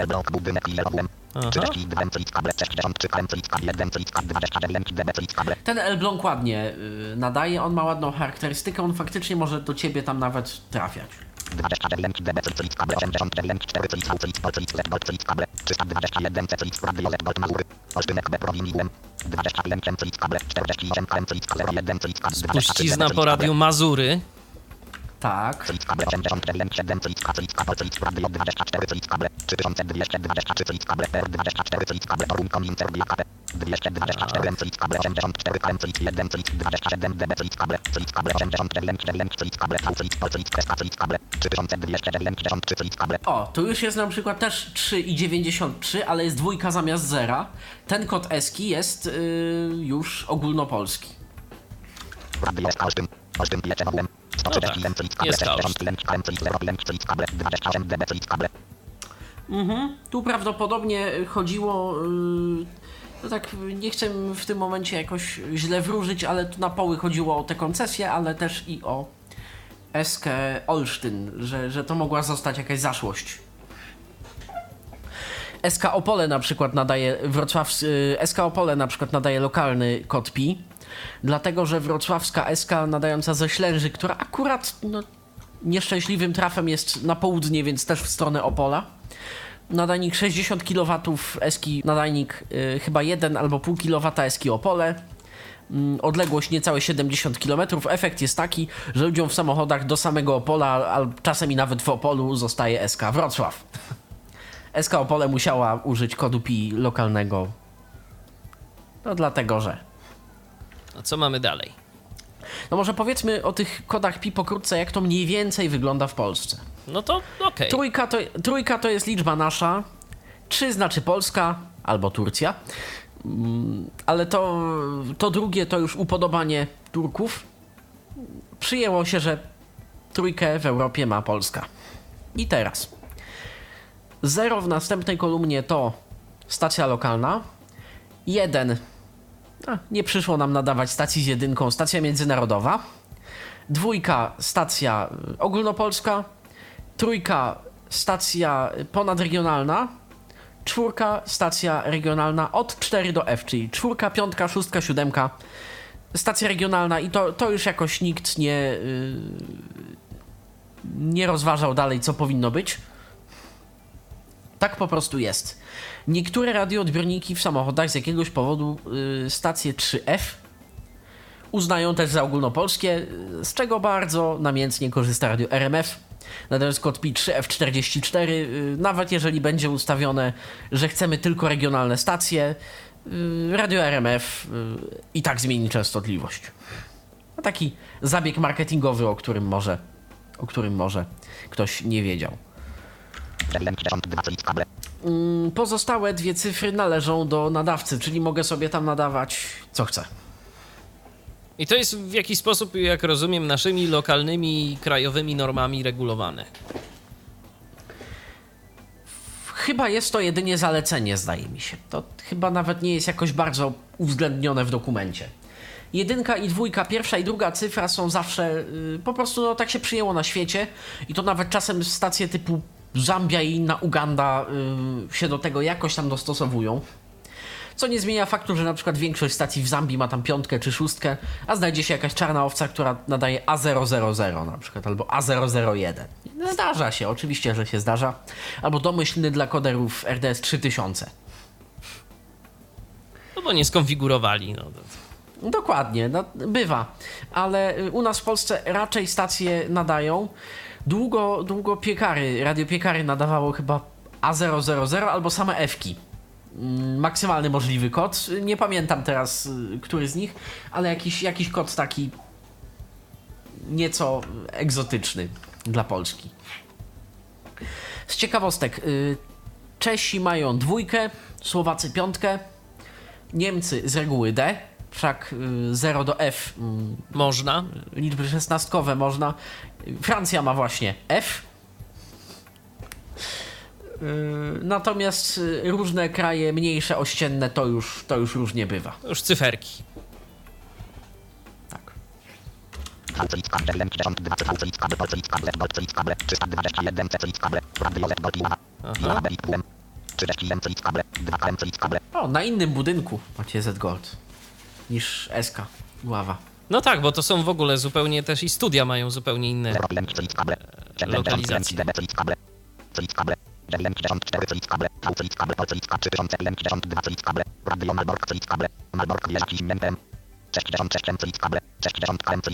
Blok budynek i LWM. Aha. 32 M Click Kable. 63 KM Click Kable. 1 Click Kable. 20 Lęk DB Click Kable. Ten L-Blanc ładnie y, nadaje, on ma ładną charakterystykę, on faktycznie może do ciebie tam nawet trafiać. 20 Lęk DB Click Kable. 80 Lęk 4 Click V Click Pol Click Letbolt Click Kable. 321 C Click Radio Letbolt Mazury. Olsztynek B Prowiniłem. 20 Lęk M Click Kable. 48 KM Click Kable. 1 Click Kable. 23 Puścizna DB po radiu Mazury. Tak. Click Kable 80 Lęk 7 Click K Click Kable Click Radio 24 Click Kable 3223 Click Kable R24 Click Kable Toruń Konin Serbia KP 224 M Click Kable 84 KM Click 1 Click 27 DB Click Kable Click Kable 80 Lęk 7 Lęk Click Kable V Click Pol Click SK Click Kable 3200 Lęk 93 Click Kable O, tu już jest na przykład też 3,93, ale jest dwójka zamiast zera. Ten kod ESKI jest y, już ogólnopolski. No tak, 130 M Click Kable jest 60 Olsztyn. Lęk KM Click 0 Lęk Click Kable 28 DB Click Kable Mhm. Tu prawdopodobnie chodziło. Yy, no tak, nie chcę w tym momencie jakoś źle wróżyć, ale tu na poły chodziło o te koncesje, ale też i o Eskę Olsztyn, że, że to mogła zostać jakaś zaszłość. SK Opole na przykład nadaje Wrocław, SK Opole na przykład nadaje lokalny kod PI, dlatego że wrocławska SK nadająca ze Ślęży, która akurat no, nieszczęśliwym trafem jest na południe, więc też w stronę Opola. Nadajnik 60 kW, Eski nadajnik y, chyba 1 albo pół kW Eski Opole. mm, odległość niecałe 70 km. Efekt jest taki, że ludziom w samochodach do samego Opola, a czasem i nawet w Opolu zostaje SK Wrocław. SK Opole musiała użyć kodu PI lokalnego. No dlatego, że. A co mamy dalej? No może powiedzmy o tych kodach PI pokrótce, jak to mniej więcej wygląda w Polsce. No to okej. Trójka to, trójka to jest liczba nasza, trzy znaczy Polska albo Turcja, Mm, ale to, to drugie to już upodobanie Turków. Przyjęło się, że trójkę w Europie ma Polska. I teraz. Zero w następnej kolumnie to stacja lokalna. Jeden. A, nie przyszło nam nadawać stacji z jedynką, stacja międzynarodowa. Dwójka, stacja y, ogólnopolska. Trójka, stacja ponadregionalna. Czwórka, stacja regionalna od 4 do F, czyli czwórka, piątka, szóstka, siódemka. Stacja regionalna i to, to już jakoś nikt nie, yy, nie rozważał dalej, co powinno być. Tak po prostu jest. Niektóre radioodbiorniki w samochodach z jakiegoś powodu yy, stację 3F uznają też za ogólnopolskie, z czego bardzo namiętnie korzysta radio RMF. Natomiast kod PI 3F44, yy, nawet jeżeli będzie ustawione, że chcemy tylko regionalne stacje, yy, radio RMF yy, i tak zmieni częstotliwość. No taki zabieg marketingowy, o którym może, o którym może ktoś nie wiedział. Pozostałe dwie cyfry należą do nadawcy, czyli mogę sobie tam nadawać co chcę. I to jest w jakiś sposób, jak rozumiem, naszymi lokalnymi, krajowymi normami regulowane. Chyba jest to jedynie zalecenie, zdaje mi się. To chyba nawet nie jest jakoś bardzo uwzględnione w dokumencie. Jedynka i dwójka, pierwsza i druga cyfra są zawsze, yy, po prostu no, tak się przyjęło na świecie i to nawet czasem stacje typu Zambia i inna Uganda yy, się do tego jakoś tam dostosowują. Co nie zmienia faktu, że na przykład większość stacji w Zambii ma tam piątkę czy szóstkę, a znajdzie się jakaś czarna owca, która nadaje A000 na przykład, albo A001. Zdarza się, oczywiście, że się zdarza. Albo domyślny dla koderów RDS 3000. No bo nie skonfigurowali. No. Dokładnie, no, bywa. Ale y, u nas w Polsce raczej stacje nadają. Długo, długo piekary, radiopiekary nadawało chyba A000 albo same F-ki. Mm, Maksymalny możliwy kod. Nie pamiętam teraz, y, który z nich, ale jakiś, jakiś kod taki nieco egzotyczny dla Polski. Z ciekawostek, y, Czesi mają dwójkę, Słowacy piątkę, Niemcy z reguły D, wszak 0 do F, mm, Można. liczby szesnastkowe można. Francja ma właśnie F. Yy, Natomiast y, różne kraje mniejsze, ościenne to już, to już różnie bywa. To już cyferki. Tak. O, na innym budynku macie Z Gold niż SK Ława. No tak, bo to są w ogóle zupełnie też i studia mają zupełnie inne lokalizacje.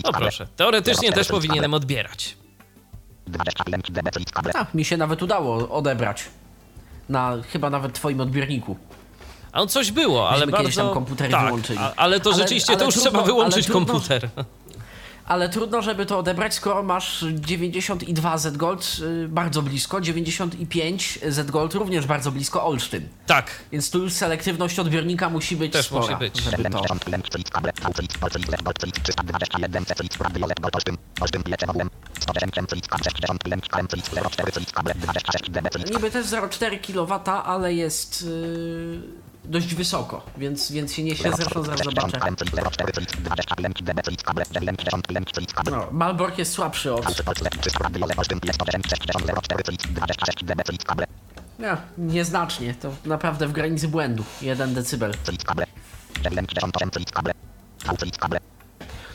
No proszę, teoretycznie też powinienem odbierać. A, mi się nawet udało odebrać. Na chyba nawet twoim odbiorniku. A on coś było, ale Myśmy bardzo... tam komputery tak, wyłączyli. a- ale to Ale- rzeczywiście, ale to już trudno- trzeba wyłączyć trudno- komputer. Ale trudno, żeby to odebrać, skoro masz 92 Z Gold bardzo blisko, 95 Z Gold również bardzo blisko Olsztyn. Tak, Więc tu już selektywność odbiornika musi być Też spora, musi być. Żeby to... Niby też 0,4 kW, ale jest y, dość wysoko, więc, więc się niesie, zresztą zaraz zobaczę. No, Malbork jest słabszy od... Nie, nieznacznie, to naprawdę w granicy błędu, 1 decybel.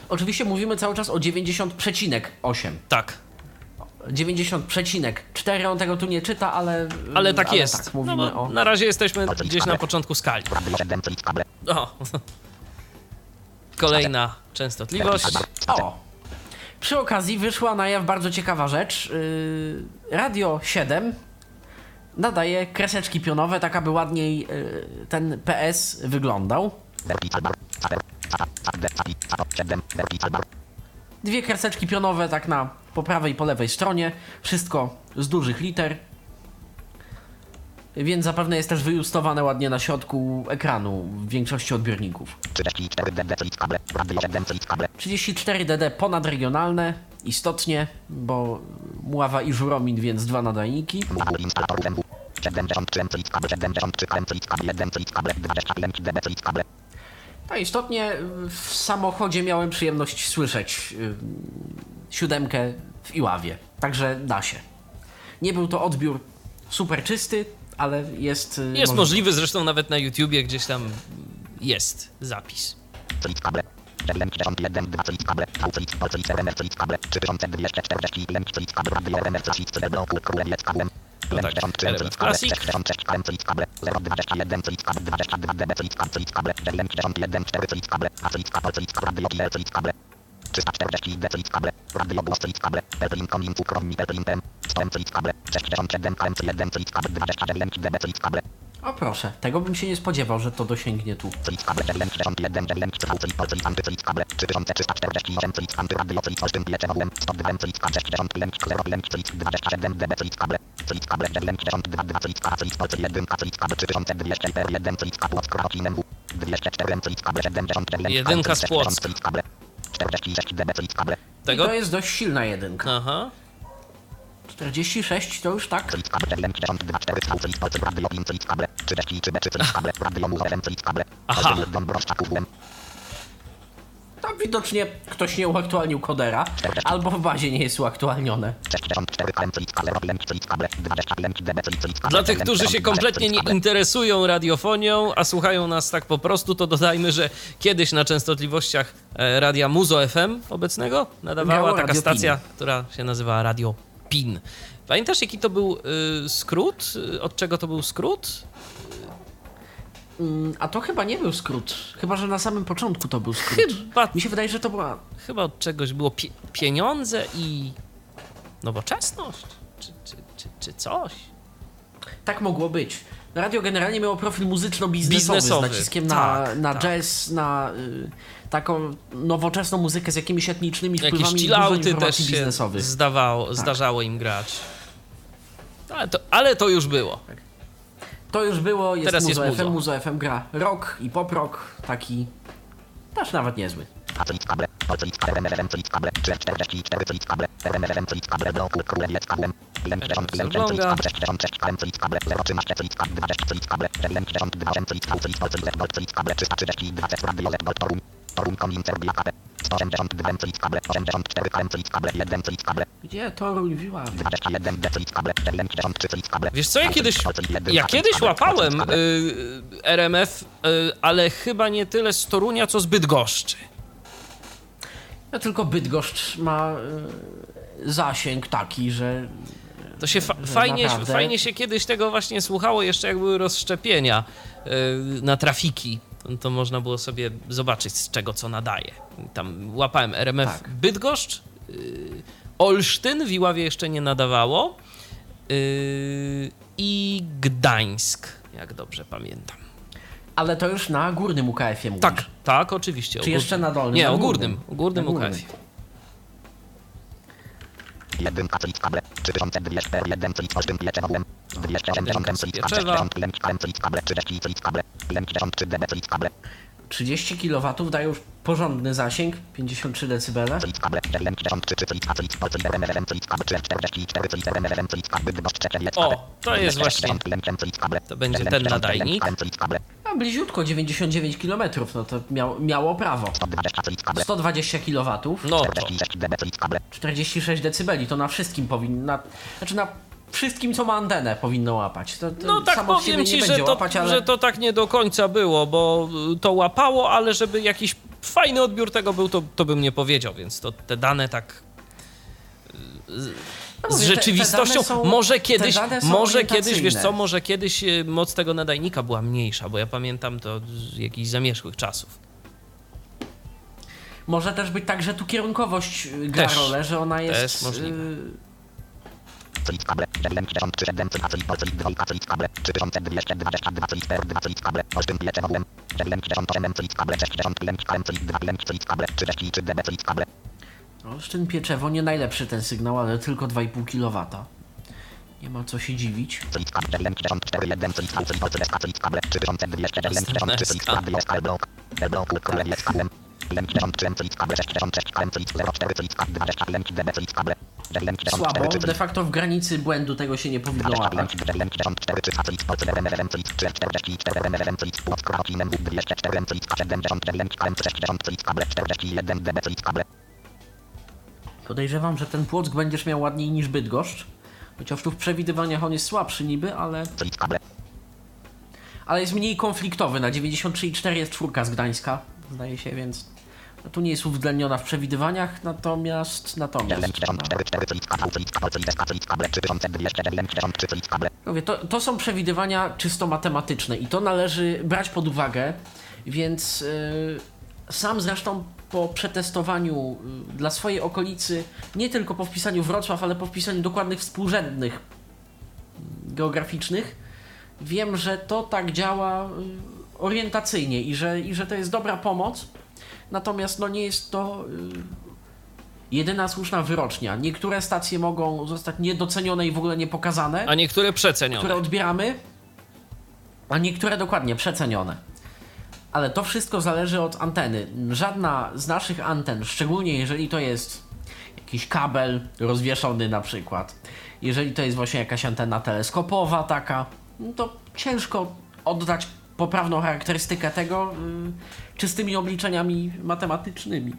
Oczywiście mówimy cały czas o 90,8. tak. 90,4 on tego tu nie czyta, ale. Ale tak jest. Tak, mówimy no, bo o. Na razie jesteśmy gdzieś na początku skali. O, kolejna częstotliwość. O! Przy okazji wyszła na jaw bardzo ciekawa rzecz. Yy, Radio 7 nadaje kreseczki pionowe, tak aby ładniej yy, ten PS wyglądał. Dwie kreseczki pionowe, tak na po prawej i po lewej stronie. Wszystko z dużych liter. Więc zapewne jest też wyjustowane ładnie na środku ekranu w większości odbiorników. 34 DD Click Cable. Radio 7 Click Cable. 34 DD ponadregionalne, istotnie, bo Mława i Żuromin, więc dwa nadajniki. Wybór instalatorów MW. 73 Click Cable. 73 KM Click Cable. 1 Click Cable. 25 DD Click Cable. A istotnie w samochodzie miałem przyjemność słyszeć yy, siódemkę w Iławie, także da się. Nie był to odbiór super czysty, ale jest... yy, Jest możliwy. możliwy, zresztą nawet na YouTubie gdzieś tam jest zapis. Click Cable. 71 2 Click Cable. V Click. Pol Click. RMR Click Cable. 3241 Click Cable. Radio RMR Classic. Cyberbloku. Królewiec Cable. No tak, RMF Classic. 66 KM Click Cable. 021 Click Cable. 22 DB Click Cable. Click Cable. 91 4 Click Cable. A Click Cable. Click Cable. Radio GL Click Cable. 340 D Click Cable. Radio Głos Click Cable. Perlin Konin Cukrowni Perlin M. 100 Click Cable. 67 KM 1 Click Cable. 29 DB Click Cable. O proszę, tego bym się nie spodziewał, że to dosięgnie tu. Click Cable. 91 9 3 Click Pol Click Anty Click Cable. 3348 Click Anty Radio Click Olsztyn Pieczewałem. 102 Click Cable. 65 05 Click 27 DB Click Cable. Click Cable. 92 2 Click Cable. Click Pol Click 1 Click Cable. 3201 Click Cable. Płock Krokinem W. 204 Click Cable. 79 Jedynka z Płocka. Click Cable. 46 DB Click Cable. I Tego? to jest dość silna jedynka. Aha. 46 to już tak? Click Cable. 72 4 V Click Pol Click Radio 5 Click Cable. 33 B Click Cable. Radio Muzo FM Click Cable. Aha. Tam widocznie ktoś nie uaktualnił kodera, albo w bazie nie jest uaktualnione. 64 KM Click Cable. 5 Click Cable. 25 DB Click Click Cable. Dla tych, którzy się kompletnie nie interesują radiofonią, a słuchają nas tak po prostu, to dodajmy, że kiedyś na częstotliwościach e, radia Muzo FM obecnego nadawała taka stacja, która się nazywała Radio PIN. Pamiętasz, jaki to był y, skrót? Od czego to był skrót? Mm, A to chyba nie był skrót. Chyba, że na samym początku to był skrót. Chyba, Mi się wydaje, że to była. chyba od czegoś było pie, pieniądze i nowoczesność, czy, czy, czy, czy coś. Tak mogło być. Radio generalnie miało profil muzyczno-biznesowy Biznesowy. z naciskiem na, Tak, na tak. jazz, na y, taką nowoczesną muzykę z jakimiś etnicznymi Jakieś wpływami chillauty też się biznesowych. zdawało, zdarzało im grać. Ale to, ale to już było. To już było, jest Teraz Muzo jest FM, Muzo. FM gra rock i pop rock, taki też nawet niezły. A Cable. Pol Click Cable. RMR Click Cable. 44 Click Cable. RMR Click Cable. Bloku. Królewiec Cable. 55 Click Cable. 66 KM Click Cable. 013 Click Cable. 20 Click Cable. 72 Click Cable. Click Pol Click Pol Click Cable. 332 Test Radio Let Gold Torum. Torum Konin Serbia Cable. 182 Click Cable. 84 KM Click Cable. 1 Click Cable. Gdzie to robiła? 21 D Click Cable. 73 Click Cable. Wiesz co, ja kiedyś, Pol Click 1 ja kiedyś łapałem y, RMF, y, ale chyba nie tyle z Torunia, co z Bydgoszczy. No tylko Bydgoszcz ma y, zasięg taki, że To się fa- fajnie, naprawdę? fajnie się kiedyś tego właśnie słuchało, jeszcze jak były rozszczepienia y, na trafiki. To można było sobie zobaczyć z czego co nadaje. Tam łapałem RMF Tak. Bydgoszcz, y, Olsztyn, w Iławie jeszcze nie nadawało y, i Gdańsk, jak dobrze pamiętam. Ale to już na górnym UKF-ie mówisz. Tak, tak, oczywiście. Czy jeszcze na dolnym? Nie, Na o górnym. górnym, o górnym. UKF-ie. Jedynka Click Cable. 3200 1 Click Olsztyn Pieczewałem. 280 Jedynka z Click Pieczewa. Cable. 5 KM Click Cable. 30 Click Cable. 53 DB Click Cable. 30 kW daje już porządny zasięg, 53 dB. Click Cable. 73 Click A Click Pol Click RMR Click Cable. 44 Click RMR Click Cable. Bydgoszcz Czeczewiec Cable. O, to jest właśnie- 65 Click Cable. to będzie ten nadajnik. A bliziutko, 99 km, no to miał, miało prawo. 120 Click Cable. 120 kW, No to 46 DB Click Cable. 46 dB, to na wszystkim powinno, na, znaczy na wszystkim, co ma antenę, powinno łapać. To, to No tak powiem ci, że to, łapać, ale... że to tak nie do końca było, bo to łapało, ale żeby jakiś fajny odbiór tego był, to, to bym nie powiedział, więc to te dane tak y, z, No mówię, te- te rzeczywistością, są- może kiedyś, może kiedyś, wiesz co, może kiedyś y, moc tego nadajnika była mniejsza, bo ja pamiętam to z jakichś zamierzchłych czasów. Może też być tak, że tu kierunkowość y, gra Też. rolę, że ona jest. Też możliwe. y, Click kable, 73, 7, click albo click 2, click kable, 3222, click per 2, click kable, 8, pieczewałem, 78, click kable, 61, click 2, click kable, 33 dB, click kable, No, Szczyn Pieczewo nie najlepszy ten sygnał, ale tylko 2,5 kW. Nie ma co się dziwić. Click kable, 74, 1, click kable, click kable, click kable, 3223, click kable, jest blok, blok, kole, jest kablem, 73, click kable, 66, click 04, click kable, 20, dB, click kable, Słabo, de facto w granicy błędu tego się nie powinno łapać. Podejrzewam, że ten Płock będziesz miał ładniej niż Bydgoszcz. Chociaż tu w przewidywaniach on jest słabszy niby, ale, ale jest mniej konfliktowy. Na 93,4 jest czwórka z Gdańska, zdaje się, więc tu nie jest uwzględniona w przewidywaniach, natomiast natomiast. Mówię, to, to są przewidywania czysto matematyczne i to należy brać pod uwagę, więc yy, sam zresztą po przetestowaniu yy, dla swojej okolicy, nie tylko po wpisaniu Wrocław, ale po wpisaniu dokładnych współrzędnych yy, geograficznych, wiem, że to tak działa orientacyjnie i że, i że to jest dobra pomoc, natomiast no nie jest to yy, jedyna słuszna wyrocznia. Niektóre stacje mogą zostać niedocenione i w ogóle nie pokazane A niektóre przecenione. które odbieramy, a niektóre dokładnie przecenione. Ale to wszystko zależy od anteny. Żadna z naszych anten, szczególnie jeżeli to jest jakiś kabel rozwieszony na przykład, jeżeli to jest właśnie jakaś antena teleskopowa taka, no to ciężko oddać poprawną charakterystykę tego y, czystymi obliczeniami matematycznymi.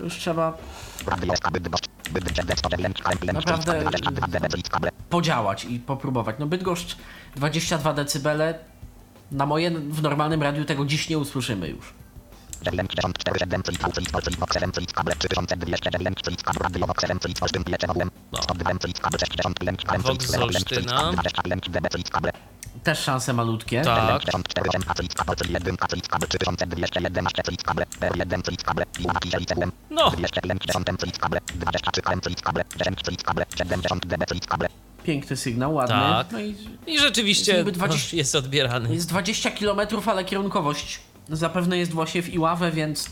Już trzeba naprawdę podziałać i popróbować. No Bydgoszcz 22 dB na moje w normalnym radiu tego dziś nie usłyszymy już. Vox Olsztyna. Też szanse malutkie. Tak. No, Piękny sygnał, ładny. Tak. No i i rzeczywiście Jest niby 20 jest odbierany. jest 20 km, ale kierunkowość zapewne jest właśnie w Iławę, więc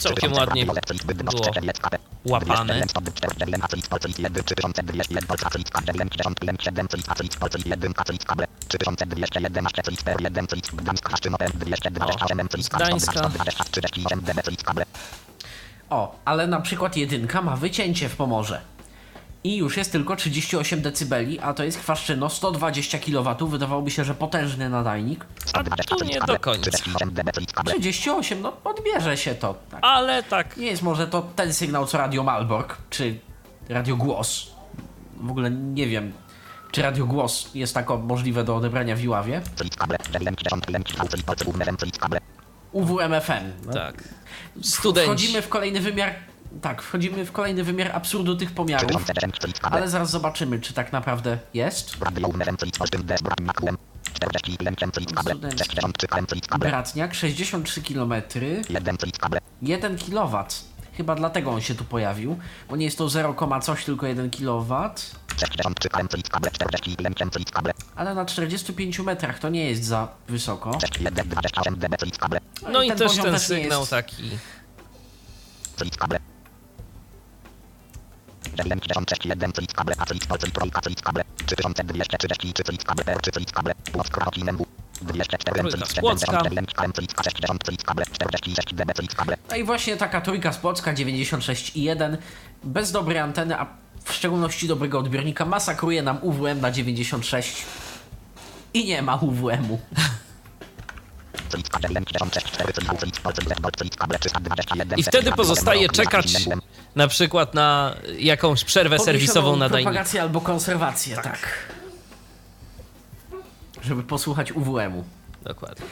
Całkiem ładnie było łapane. o, ale na przykład jedynka ma wycięcie w Pomorze. I już jest tylko 38 dB, a to jest chwaszczyno 120 kW. Wydawałoby się, że potężny nadajnik. A tu nie do końca. 38, no odbierze się to. Tak. Ale tak, Nie jest może to ten sygnał co Radio Malbork, czy Radio Głos. W ogóle nie wiem, czy Radio Głos jest tak możliwe do odebrania w Iławie. UWMFM. No. tak. Studenci. Wchodzimy w kolejny wymiar. Tak, wchodzimy w kolejny wymiar absurdu tych pomiarów, ale zaraz zobaczymy, czy tak naprawdę jest. Bratniak 63 km, 1 kW. Chyba dlatego on się tu pojawił, bo nie jest to 0, coś, tylko 1 kW. Ale na 45 metrach to nie jest za wysoko. No i ten też poziom ten też sygnał jest- taki. No i właśnie taka trójka z Płocka 96,1 bez dobrej anteny, a w szczególności dobrego odbiornika masakruje nam UWM na 96 i nie ma UWM-u. I wtedy pozostaje czekać na przykład na jakąś przerwę serwisową Podniesioną nadajnika. propagację albo konserwację, tak. Żeby posłuchać UWM-u. Dokładnie.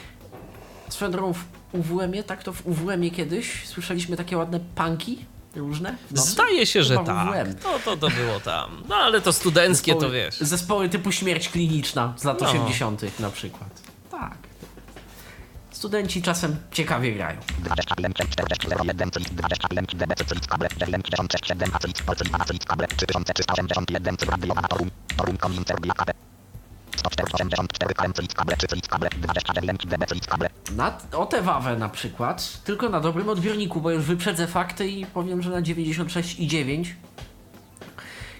Swoją drogą w UWM-ie, tak to w UWM-ie kiedyś słyszeliśmy takie ładne punki różne? Zdaje się, że tak. No to, to było tam. No ale to studenckie to wiesz. Zespoły typu śmierć kliniczna z lat No. 80. na przykład. Tak. Studenci czasem ciekawie grają. Na, o tę wawę na przykład, tylko na dobrym odbiorniku, bo już wyprzedzę fakty i powiem, że na 96,9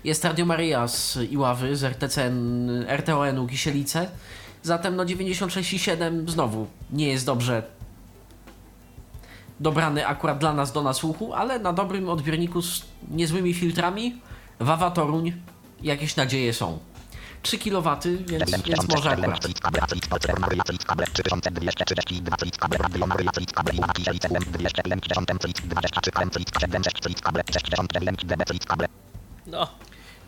jest Radio Maria z Iławy, z RTCN, RTON-u Kisielice. Zatem no 96,7 znowu nie jest dobrze dobrany akurat dla nas do nasłuchu, ale na dobrym odbiorniku z niezłymi filtrami Wawa Toruń jakieś nadzieje są. 3 kW, więc, więc może akurat. cylic kable a cylic pol cylic Maria cylic kable 3232 cylic kable radio Maria cylic kable i łaki sielice 270 cylic 23 km cylic 76 cylic kable 69 dB cylic kable No,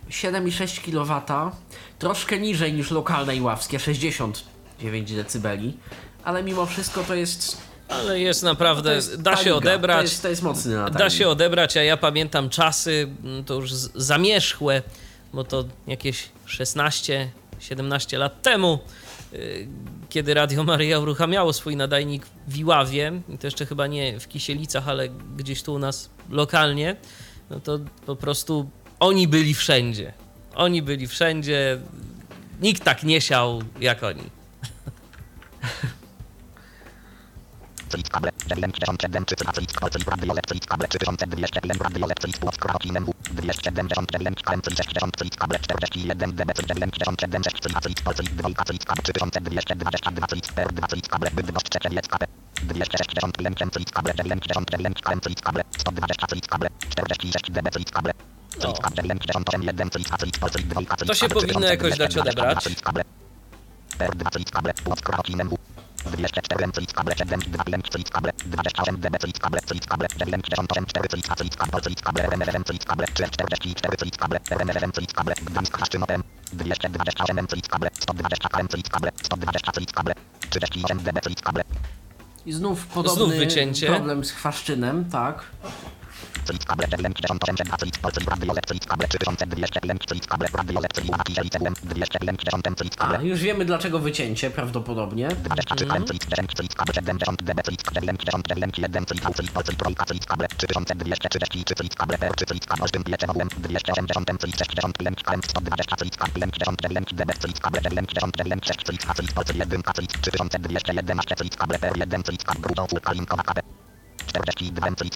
7,6 kW, troszkę niżej niż lokalne iławskie, 69 dB, ale mimo wszystko to jest. ale jest naprawdę, to jest da się odebrać. To jest, to jest mocny. Da się odebrać, a ja pamiętam czasy, mm, to już zamierzchłe, bo to jakieś 16-17 lat temu, y, kiedy Radio Maryja uruchamiało swój nadajnik w Iławie, to jeszcze chyba nie w Kisielicach, ale gdzieś tu u nas lokalnie, no to po prostu oni byli wszędzie. Oni byli wszędzie. Nikt tak nie siał jak oni. To się powinno jakoś dać 3222 odebrać. Cylic kable per 2 cylic kable płot krokinem w 204 cylic kable 7 2 lęk cylic kable 28 dB cylic kable cylic kable 98 4 cylic a cylic kable cylic kable RMFM cylic kable 44 cylic kable RMFM cylic kable Gdańsk Haszczynowem 228 cylic kable 120 km cylic kable 120 cylic kable 38 dB cylic kable I znów podobny Znów wycięcie. problem z chwaszczynem, tak. Cylic kable 78 7 cylic pol cylic radio led cylic kable 3200 lęk cylic kable radio led cylic łaki sielice 270 cylic A, już wiemy dlaczego wycięcie prawdopodobnie. 23 km cylic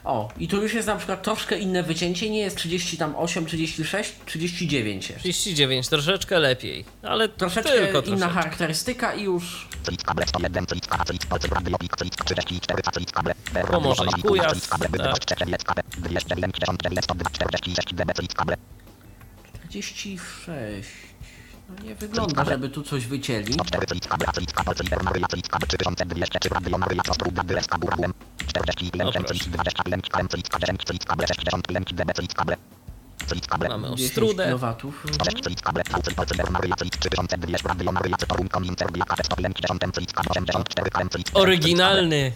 10 cylic kable 70 dB cylic 70 lęk 1 cylic au cylic pol cylic trójka cylic kable 3233 cylic kable per 3 cylic kable Olsztyn Pieczewałem 280 cylic 60 lęk KM 120 cylic kable lęk 10 lęk dB cylic kable lęk 10 lęk 6 cylic a cylic pol cylic 1 cylic 3211 cylic kable per 1 cylic kable grudą furka linkowa kable 42 cylic kable lęk 96 km cylic 018 cylic kable 23 dB cylic kable cylic kable lęk 10 lęk lęk cylic a cylic pol cylic trójka cylic kable 3000 per 3 Gdańsk Haszczynowem 200 120 lęk dB cylic kable O, i tu już jest na przykład troszkę inne wycięcie, nie jest 38, 36, 39 jest. 39, troszeczkę lepiej, ale Troszeczkę tylko inna troszeczkę. charakterystyka i już cylic kable 101 cylic a cylic pol cylic radiopik cylic 34 cylic kable per Pomorze i Kujaw, cylic kable tak. Bydgoszcz Czeczewiec kable 200 lęk 10 lęk 146 dB cylic kable 46. No nie wygląda, żeby tu coś wycięli. 104 cylic kable a cylic kable cylic Maryja cylic kable 3203 Radio Maryja Ostruga Dyleska Górałem 40 lęk proszę. cylic 20 lęk KM cylic 10 cylic kable 60 lęk dB cylic kable cylic kable Mamy 10 Ostrudę. kW. 106 cylic kable Kaucyl Polcyl Maryja cylic 3200 Radio Maryja Cytorum Komin Serbia KT 100 lęk 10 cylic kable 84 KM cylic Oryginalny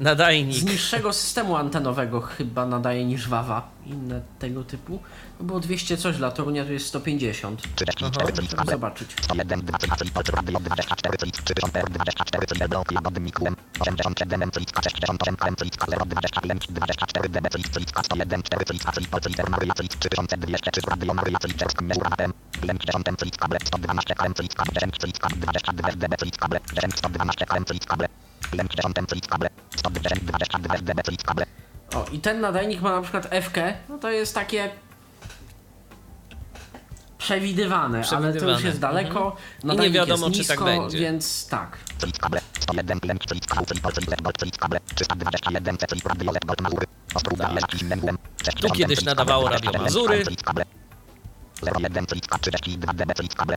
nadajnik. Z niższego systemu antenowego chyba nadaje niż Wawa. Inne tego typu. No Było 200 coś, dla Torunia to jest 150. 34 cylic Żeby kable zobaczyć. 101 2 cylic cylic Polcyl Radio 24 cylic 3000 24 cylic blok jagody mikłem 87 cylic 68 KM cylic 020 lęk 24 dB cylic cylic 101 4 cylic cylic Polcyl Maryja cylic 3200 3 Radio Maryja cylic Czesk Meuratem lęk 10 cylic kable 112 KM cylic kable 10 cylic kable 22 dB cylic kable 10 112 KM cylic kable lęk 10 cylic kable 122 dB cylic kable O, i ten nadajnik ma na przykład FK, no to jest takie przewidywane, ale to już Przewidywane. jest daleko. Mhm. I Nadajnik nie wiadomo, jest czy tak nisko, będzie. Więc tak. cylic kable 101 lęk cylic kable cylic Polcyl Gold cylic kable 321 cylic Radio Led Gold Mazury Ostruga Leszki innym głem Tu kiedyś nadawało Radio Mazury. 01 cylic 32 dB cylic kable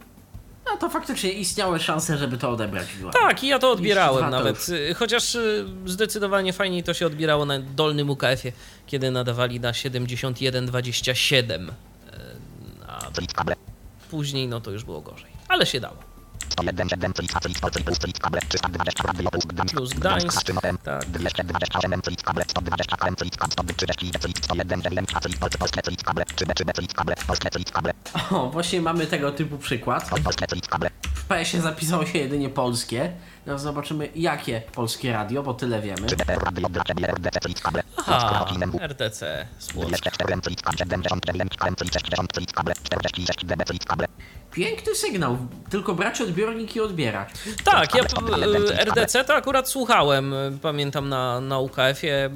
No to faktycznie istniały szanse, żeby to odebrać. Tak, i ja to odbierałem nawet. y, Chociaż y, zdecydowanie fajniej to się odbierało na dolnym UKF-ie, kiedy nadawali na 7127. y, A później no to już było gorzej. Ale się dało. 101, 7, Click, Click, Click, plus Click, Kable, 320, Radio Plus Gdańsk, Plus Gdańsk, Hasztynowem, tak. 227, Click, Kable, 120, KM, Click, Kable, 130, Click, 101, 7, Click, Polskie, Polskie, Click, Kable, 3 B, 3 B, Click, Kable, Polskie, Click, Kable, O, właśnie mamy tego typu przykład. PS-ie zapisało się jedynie polskie. Teraz zobaczymy, jakie polskie radio, bo tyle wiemy. 3 B, Radio dla Ciebie, RDC, Click, Kable, Aha, RTC z Płocka. 204, Click, Kable, 79, KM, Click, 60, Click, Kable, 46, DB, Click, Kable, Piękny sygnał, tylko brać odbiornik i odbierać. Tak, ja RDC to akurat słuchałem, pamiętam na, na UKF-ie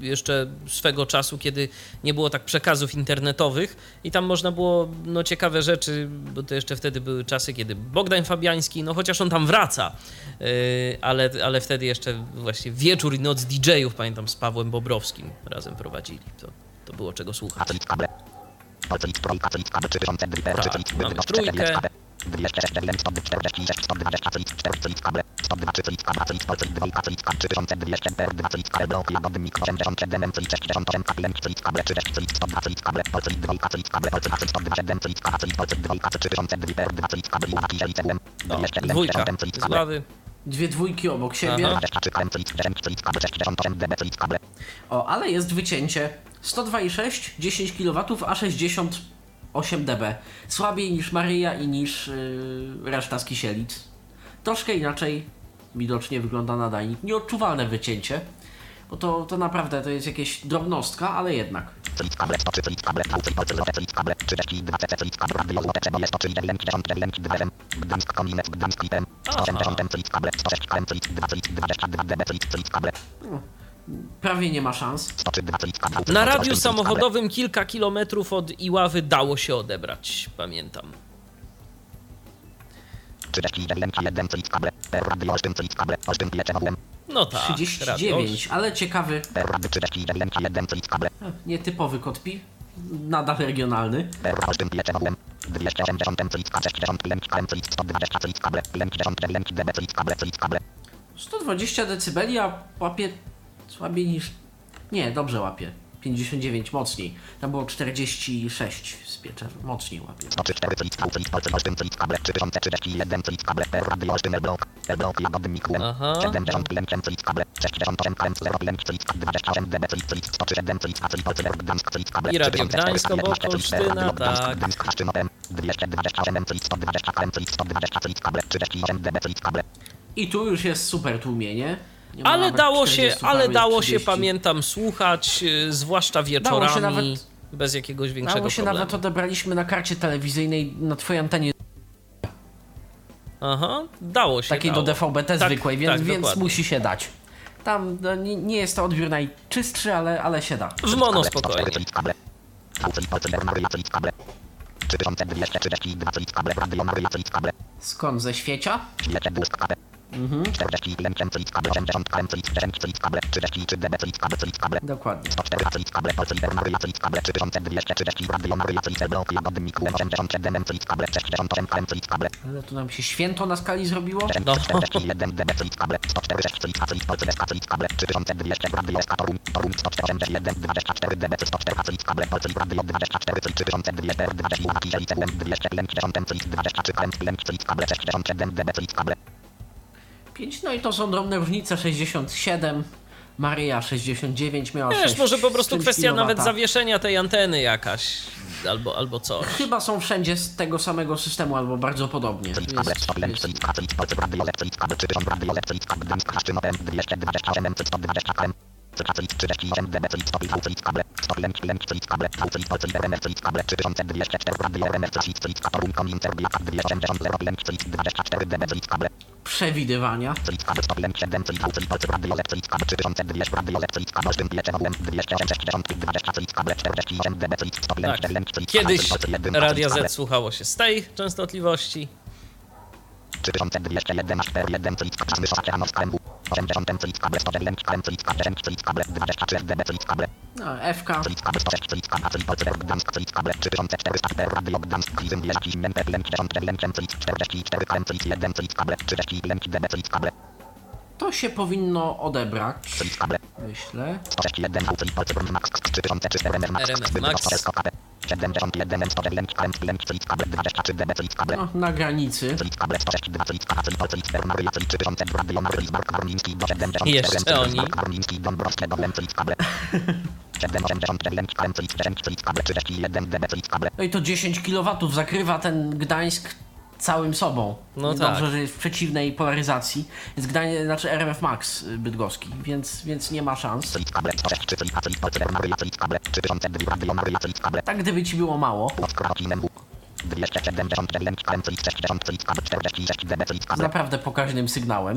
jeszcze swego czasu, kiedy nie było tak przekazów internetowych i tam można było no, ciekawe rzeczy, bo to jeszcze wtedy były czasy, kiedy Bogdan Fabiański, no chociaż on tam wraca, y, ale, ale wtedy jeszcze właśnie wieczór i noc DJ-ów, pamiętam, z Pawłem Bobrowskim razem prowadzili. To, to było czego słuchać. Click, Kable, Polskie, Click, Trójka, Click, Kable, 3002, Tak, 3 Click, mamy Wynos, trójkę. 4, Kable, 206, 146, 120, Click, 4 Click, Kable, 102, Click, Kable, Click, Polskie, 2 Click, 3200, 2 Click, Kable, Blok, Jadowym, Mikro, 87, Click, 68, Kable, Click, Kable, 30 Click, 102 Click, Kable, Polskie, 2 Click, Kable, Polskie, 127, Click, Kable, Click, Polskie, 2 3002, 2 Click, Kable, Łapki, Liceum, No, 207, dwójka 60, z ławy. Dwie dwójki obok siebie. Aha. 23 KM, Click, 10 Click, Kable, 68, DB, Click, Kable, O, ale jest wycięcie. 102,6, 10 kW, a 68 dB. Słabiej niż Maryja i niż yy, reszta z Kisielic. Troszkę inaczej widocznie wygląda nadajnik. Nieodczuwalne wycięcie. Bo to, to naprawdę to jest jakieś drobnostka, ale jednak. Click, Kable, 103 Click, Kable, Polskie, Polskie, Lote, Click, Kable, 32 CC, Click, Kable, Radio, Złote, Przeboje, 103, 99, 2 Gdańsk, Koninec, Gdańsk, Klipem, 80, Click, Kable, 106 KM, Click, 2 Click, 22 DB, Click, Click, Kable, Prawie nie ma szans. 103, 2 Click, Kable, Na 108, radiu samochodowym kilka kilometrów od Iławy dało się odebrać, pamiętam. 39, 1 Click, Kable, Radio, Olsztyn, Click, Kable, Olsztyn, Pieczewałem, No tak, radio. 39, ale ciekawy, Radio, 39, 1 Click, Kable, e, nietypowy kod pi. Nadal regionalny. Olsztyn, Pieczewałem, 280, Click, 60, KM, Click, 120, Click, Kable, 99 DB, Click, Kable, Click, Kable, 120 dB, a łapie słabiej niż. Nie, dobrze łapie. 59 mocniej. Tam było 46 z piecza. Mocniej łapie. 104 Click, V, Click, Olsztyn, Olsztyn, Click, Kable, 3031, Click, Kable, Radio, Olsztyn, Blok, Blok, Jadowym, Mikłem, Aha. 75, Click, Kable, 68 KM, 0, Click, 28 DB, Click, Click, 107, Click, A, Click, Polskie, Gdańsk, Click, Kable, I Radio 34, Gdańsk obok 11, Click, Olsztyna, Radio Gdańsk, tak. Gdańsk, Hasztynowem, 227, Click, 120 KM, Click, 120, Click, Kable, 38 DB, Click, Kable, I tu już jest super tłumienie. Nie ma Ale dało się, 40, ale dało się, 30. pamiętam, słuchać, y, zwłaszcza wieczorami, się nawet- bez jakiegoś większego Dało się problemu. nawet odebraliśmy na karcie telewizyjnej na twojej antenie Aha, dało się, takiej do dało. DVB-T Tak, zwykłej, więc, tak, więc musi się dać. Tam no, nie, nie jest to odbiór najczystszy, ale, ale się da. W mono spokojnie. Click, Kable, V, Click, Polskie, Maryja, Click, Kable, 3232, Click, Kable, Radio, Maryja, Click, Kable, Skąd ze świecia? Świecie błysk kable. 41 Click, Kable, 80 KM, Click, 10 Click, Kable, 33 DB, Click, Kable, Click, Kable, Dokładnie. 104 Click, Kable, Polskie, Maryja, Click, Kable, 3230, Radio, Maryja, Click, Blok, Jadowym, Mikłem, 87 Click, Kable, 68 KM, Click, Kable, Ale tu nam się święto na skali zrobiło. No. 5, no i to są drobne różnice. 67, Maryja 69 miała Wiesz, 6 może po prostu kwestia kilowata. nawet zawieszenia tej anteny jakaś, albo, albo coś. Chyba są wszędzie z tego samego systemu, albo bardzo podobnie. Jest, 105 jest. Click, A, Click, Polskie, Radio, Click, Kable, 3000 Radio, Click, Kable, Gdańsk, Hasztynowem, 228 Click, 120 KM, Click, A, Click, 38 DB, Click, 100 V, Click, Kable, 100 Lęk, Lęk, Click, Kable, V, Click, Polskie, RMF, Click, Kable, 3204 Radio, RMF, Click, Click, Katorum, Konin, Serbia, 280 0, Lęk, Click, 24 DB, Click, Kable, Przewidywania. Click, Kable, 100 Lęk, 7 Click, V, Click, Polskie, Radio, Click, Kable, 3200 Radio, Click, Kable, Olsztyn, Pieczewałem, 260 20 Click, Kable, 48 DB, Click, 100 Lęk, Tak. Kiedyś Polskie, 1, Radia Z słuchało się z tej częstotliwości. 3201 41 Click, Kable, Oceanów, KMW, 80 Click, Kable, 109 KM, Click, Kable, 10 Click, Kable, 23 DB, Click, Kable, No, FK. Click, Kable, 106 Click, Kable, Click, Polskie, Gdańsk, Click, Kable, 3400 per Radio, Gdańsk, Klizym, Wieżaki, Zimenter, Lęk, 10 Lękiem, Click, 44 KM, Click, 1 Click, Kable, 30 Lęk, DB, Click, Kable, To się powinno odebrać, myślę. 101 V Fritz Polcy Brun Max 3003 RMF Max RMF Zbyt Max. Polsko KB. 71 109 KM Lęk Fritz kable 23 DB Fritz kable. No, na granicy. Fritz kable 162 Fritz KH Fritz Fritz Per Maria Fritz 3000 Radio Marylis Mark Warmiński do 74 Jeszcze oni. Mark Warmiński Don Broskie do Lem Fritz kable. 784 Lęk KM Fritz 10 Fritz kable 31 DB Fritz kable. No i to 10 kW zakrywa ten Gdańsk całym sobą. No Dobrze, tak. że jest w przeciwnej polaryzacji. Jest Gdań, znaczy RMF Max y, bydgoski, więc, więc nie ma szans. Fritz kable 163 Fritz Fritz Polcy Per Maria Fritz kable 3002 Radio Marylia Fritz kable. Tak gdyby ci było mało. Pod Krakinem W. 279 KM Fritz 60 Fritz kable 46 DB Fritz Z kable. naprawdę pokaźnym sygnałem.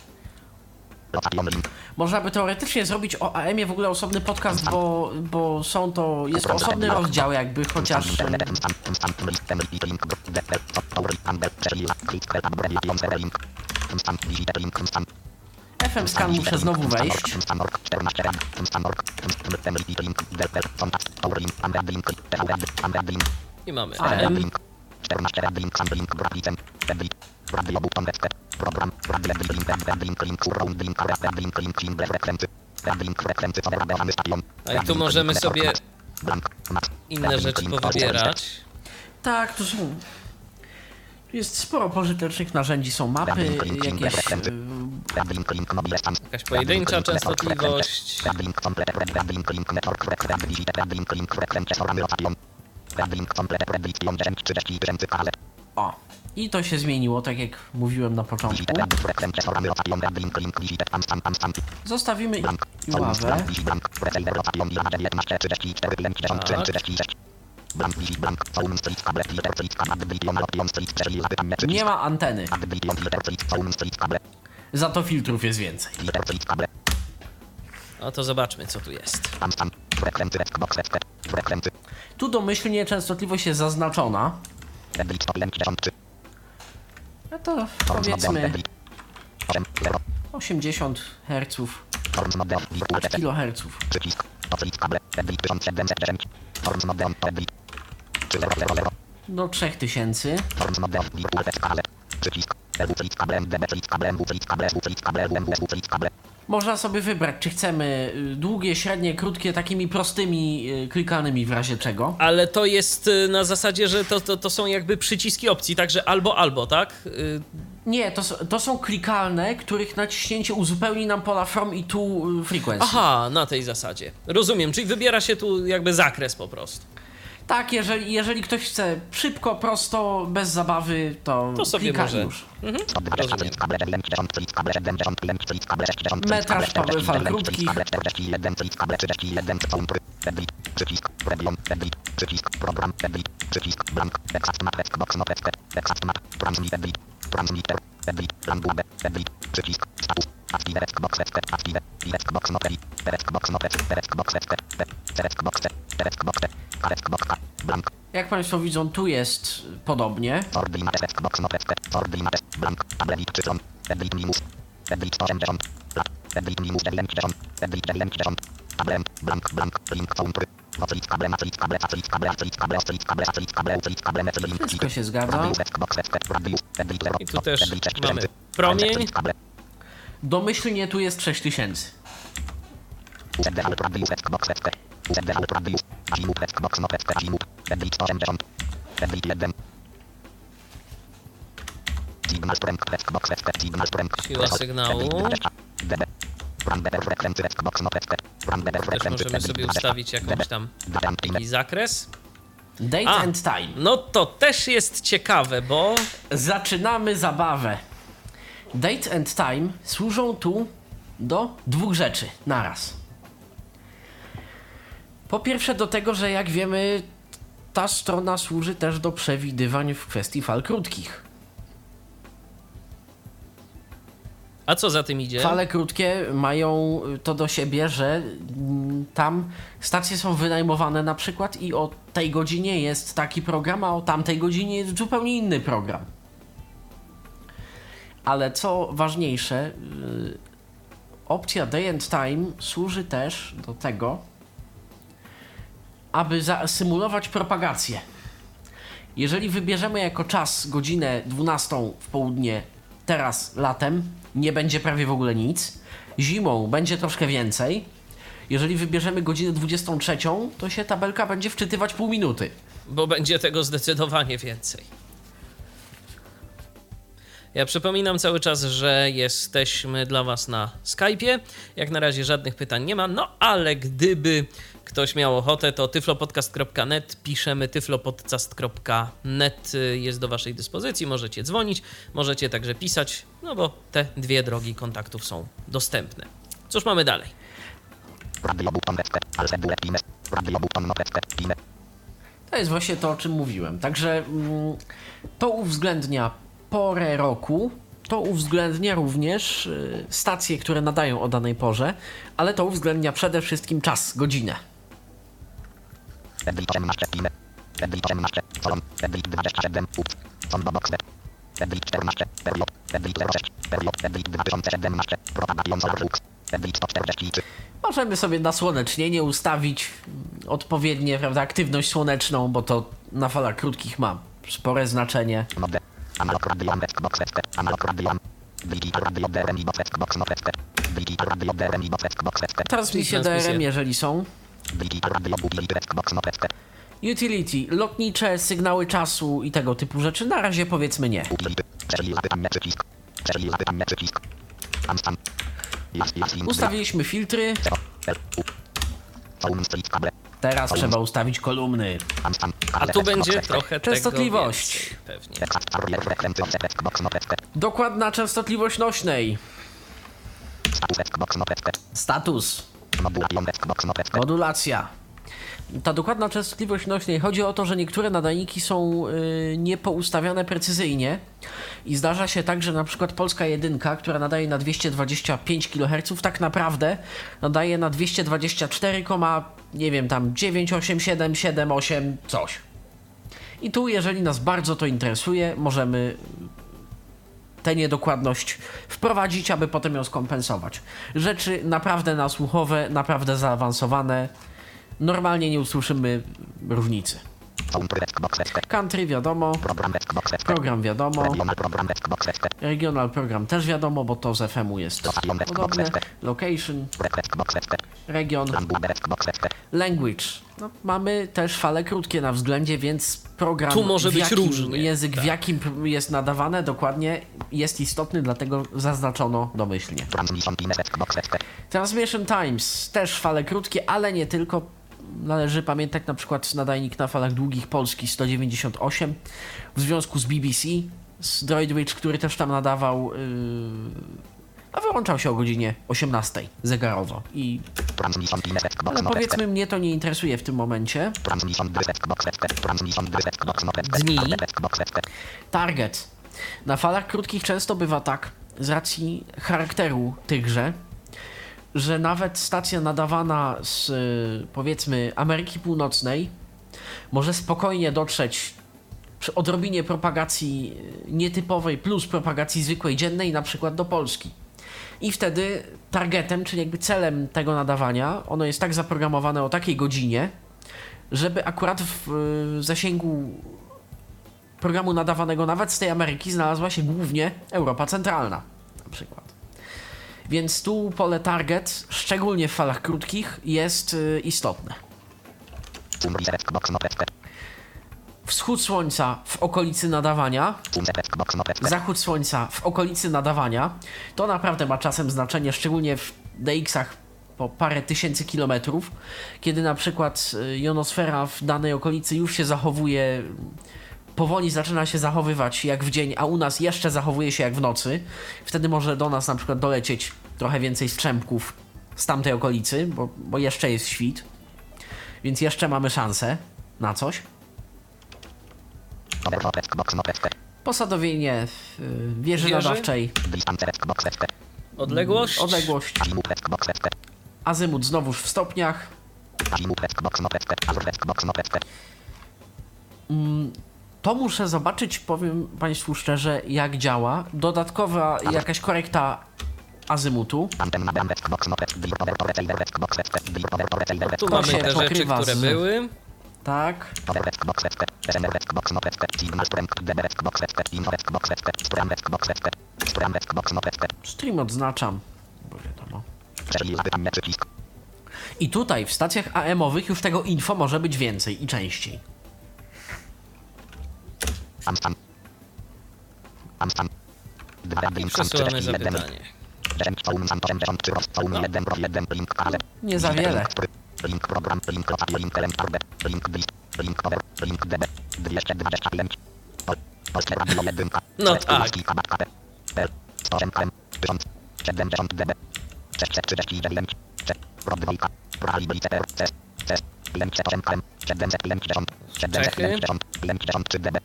Można by teoretycznie zrobić o AM-ie w ogóle osobny podcast, bo, bo są to, jest to osobny rozdział jakby, chociaż FM scan muszę znowu wejść. I mamy AM. AM. A i tu możemy sobie inne rzeczy powybierać. Tak, to są... Tu jest sporo pożytecznych narzędzi, są mapy, jakieś... y, Jakaś pojedyncza częstotliwość. O, i to się zmieniło, tak jak mówiłem na początku. Zostawimy Iławę. Nie ma anteny, za to filtrów jest więcej. No to zobaczmy, co tu jest. Tu domyślnie częstotliwość jest zaznaczona. No to powiedzmy 80 Hz, kHz. Przycisk. Otwórz kable. Edit 1710. Forms model. Edit. 300. Do 3000. Forms model. Wirtual skale. Przycisk. Można sobie wybrać, czy chcemy y, długie, średnie, krótkie, takimi prostymi y, klikanymi w razie czego. Ale to jest y, na zasadzie, że to, to, to są jakby przyciski opcji, także albo, albo, tak? Nie, to, to są klikalne, których naciśnięcie uzupełni nam pola from i to frequency. Aha, na tej zasadzie. Rozumiem, czyli wybiera się tu jakby zakres po prostu. Tak, jeżeli, jeżeli ktoś chce szybko, prosto, bez zabawy, to, To sobie klika może. już. 120 fritz kable. Lęk 10 fritz kable. 70 lęk fritz kable. 60 fritz Metraż kable. to 40 fal krótkich. fritz kable. 41 fritz kable. 31 counter. Edit. Przycisk. Region. Edit. Przycisk. Program. Edit. Przycisk. Blank. Exact map. Xbox not expert. Exact map. Transmit. Edit. Transmitter. Edit. Language. Edit. Przycisk. Status. Active Xbox expert. Active. Xbox not edit. Xbox not expert. Xbox expert. Xbox. Xbox. Xbox. Blank. Jak Państwo widzą, tu jest podobnie. Ordinate Xbox not expert. Ordinate. Blank. Tablet cyfron. Edit minus. Edit 180. Plat. Edit minus 90. Edit 90. Tablet. Blank. Blank. Link counter. Otwórz kable, otwórz kable, otwórz kable, otwórz kable, otwórz kable, otwórz kable, otwórz kable, metr link. Wszystko się zgadza. Radius Xbox expert. Radius. Edit 0. I tu też Edit 6000. mamy promień. Domyślnie tu jest 6000. UZD alt radius Xbox expert. UZDV Radius. Azimut Westbox West Azimut. Edit 180. Edit 1. Signal strength Westbox West Signal strength. Siła sygnału. Też możemy sobie ustawić jakąś tam taki zakres. Date A. and time. No to też jest ciekawe, bo Zaczynamy zabawę. Date and time służą tu do dwóch rzeczy naraz. Po pierwsze do tego, że jak wiemy, ta strona służy też do przewidywań w kwestii fal krótkich. a co za tym idzie? Fale krótkie mają to do siebie, że tam stacje są wynajmowane na przykład i o tej godzinie jest taki program, a o tamtej godzinie jest zupełnie inny program. Ale co ważniejsze, y, opcja Day and Time służy też do tego, aby zasymulować propagację. Jeżeli wybierzemy jako czas godzinę 12 w południe, teraz latem, nie będzie prawie w ogóle nic. Zimą będzie troszkę więcej. Jeżeli wybierzemy godzinę 23, to się tabelka będzie wczytywać pół minuty. bo będzie tego zdecydowanie więcej. Ja przypominam cały czas, że jesteśmy dla Was na Skype'ie. Jak na razie żadnych pytań nie ma, no ale gdyby ktoś miał ochotę, to tyflopodcast.net, piszemy tyflopodcast.net jest do Waszej dyspozycji, możecie dzwonić, możecie także pisać, no bo te dwie drogi kontaktów są dostępne. Cóż mamy dalej? To jest właśnie to, o czym mówiłem. Także mm, to uwzględnia porę roku, to uwzględnia również y, stacje, które nadają o danej porze, ale to uwzględnia przede wszystkim czas, godzinę. Edit 18. Pine. Edit 18. Colon. Edit 27. Ups. Combo box web. Edit 14. Period. Edit 06. Period. Edit 2017. Propagation Solar Flux. Edit 143. Możemy sobie nasłonecznienie ustawić mm, odpowiednie, prawda, aktywność słoneczną, bo to na falach krótkich ma spore znaczenie. Mode. Analog radio Westbox West. Analog radio. Digital radio DRM box Westbox West. Digital radio DRM box Westbox West. Transmisje Transmisje. DRM, jeżeli są. Utility lotnicze, sygnały czasu i tego typu rzeczy. Na razie powiedzmy nie. Ustawiliśmy filtry, teraz trzeba ustawić kolumny. A tu będzie trochę Częstotliwość. tego. Dokładna częstotliwość nośnej. Status Modulacja. Ta dokładna częstotliwość nośnej chodzi o to, że niektóre nadajniki są y, niepoustawiane precyzyjnie i zdarza się tak, że na przykład polska jedynka, która nadaje na 225 kHz, tak naprawdę nadaje na 224, nie wiem tam 987, 78 coś. I tu, jeżeli nas bardzo to interesuje, możemy tę niedokładność wprowadzić, aby potem ją skompensować. Rzeczy naprawdę nasłuchowe, naprawdę zaawansowane. Normalnie nie usłyszymy różnicy. Country wiadomo, Program wiadomo, Regional program też wiadomo, bo to z FM-u jest podobne. Location, region, language. No, mamy też fale krótkie na względzie, więc program Tu może w być jakim różnie, język w tak. jakim pr- jest nadawane dokładnie jest istotny, dlatego zaznaczono domyślnie. Transmission Times. Też fale krótkie, ale nie tylko. Należy pamiętać na przykład nadajnik na falach długich Polski 198 w związku z BBC, z Droidwitch, który też tam nadawał, yy, a wyłączał się o godzinie 18 zegarowo. I, ale no powiedzmy, mnie to nie interesuje w tym momencie. No. Dni. Target. Na falach krótkich często bywa tak, z racji charakteru tychże, że nawet stacja nadawana z y, powiedzmy Ameryki Północnej może spokojnie dotrzeć przy odrobinie propagacji y, nietypowej plus propagacji zwykłej dziennej na przykład do Polski. I wtedy targetem, czyli jakby celem tego nadawania, ono jest tak zaprogramowane o takiej godzinie, żeby akurat w y, zasięgu programu nadawanego nawet z tej Ameryki znalazła się głównie Europa Centralna na przykład. Więc tu pole target, szczególnie w falach krótkich, jest y, istotne. Wschód słońca w okolicy nadawania, zachód słońca w okolicy nadawania. To naprawdę ma czasem znaczenie, szczególnie w DX-ach po parę tysięcy kilometrów, kiedy na przykład y, jonosfera w danej okolicy już się zachowuje, powoli zaczyna się zachowywać jak w dzień, a u nas jeszcze zachowuje się jak w nocy. Wtedy może do nas na przykład dolecieć trochę więcej strzępków z tamtej okolicy, bo, bo jeszcze jest świt, więc jeszcze mamy szansę na coś. Posadowienie y, wieży, Wieży? nadawczej. Odległość? odległość, azymut znowuż w stopniach. Notecte. To muszę zobaczyć, powiem Państwu szczerze, jak działa. Dodatkowa jakaś korekta azymutu. Tu mamy się te rzeczy, które z- były. Tak. Stream odznaczam, bo wiadomo. I tutaj w stacjach AM-owych już tego info może być więcej i częściej. Przesyłamy 31. zapytanie. 10 całun sam 83 roz całun 1 pro 1 link ale. Nie za wiele. Link program, link lokacja, link arbe, link list, link cover, link db, 225. Pol- Polskie radio 1. No tak. 108 km, 1000, 70 db, 639, Rod 2, Rally Blitzer, CS, CS, link 8 km, 750, 750, link 3 db,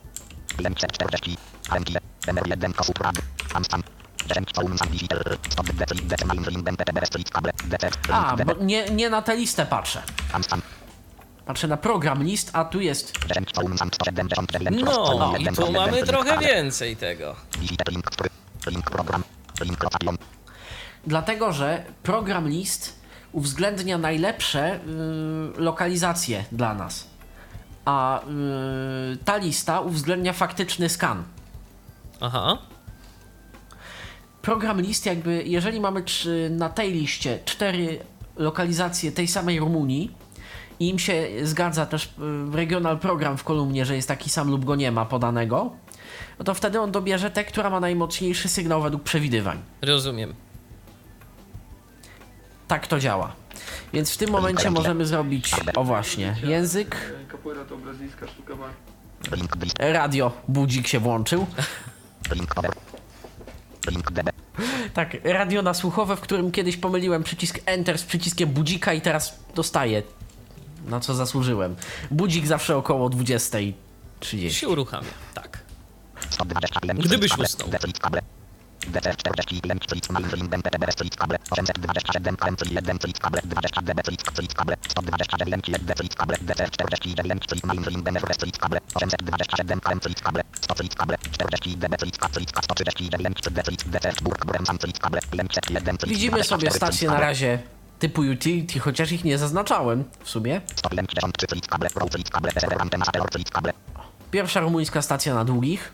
link 40, AMG, MR1 Kosut Rad, Amstan, 10 całun sam digital, stop decil, decimal, rim, BTB, street cable, DC, A, bo nie, nie na tę listę patrzę. Patrzę na program list, a tu jest 10 całun sam 179, No, i tu mamy trochę więcej tego. Dlatego, że program list uwzględnia najlepsze y, lokalizacje dla nas. A y, ta lista uwzględnia faktyczny skan. Aha. Program list jakby, jeżeli mamy trzy, na tej liście cztery lokalizacje tej samej Rumunii i im się zgadza też y, regional program w kolumnie, że jest taki sam lub go nie ma podanego, no to wtedy on dobierze tę, która ma najmocniejszy sygnał według przewidywań. Rozumiem. Tak to działa. Więc w tym momencie możemy zrobić, o właśnie, język, radio, budzik się włączył. link cover, link db, Tak, radio nasłuchowe, w którym kiedyś pomyliłem przycisk Enter z przyciskiem budzika i teraz dostaję, na co zasłużyłem. Budzik zawsze około 20.30. Się uruchamia. Tak. 120 link, Gdybyś usnął. Widzimy sobie 24 stacje na razie typu utility, chociaż ich nie zaznaczałem w sumie. 100 link, 93 click, cable, row, click, cable, SR, antena, satelor, click, cable, Pierwsza rumuńska stacja na długich,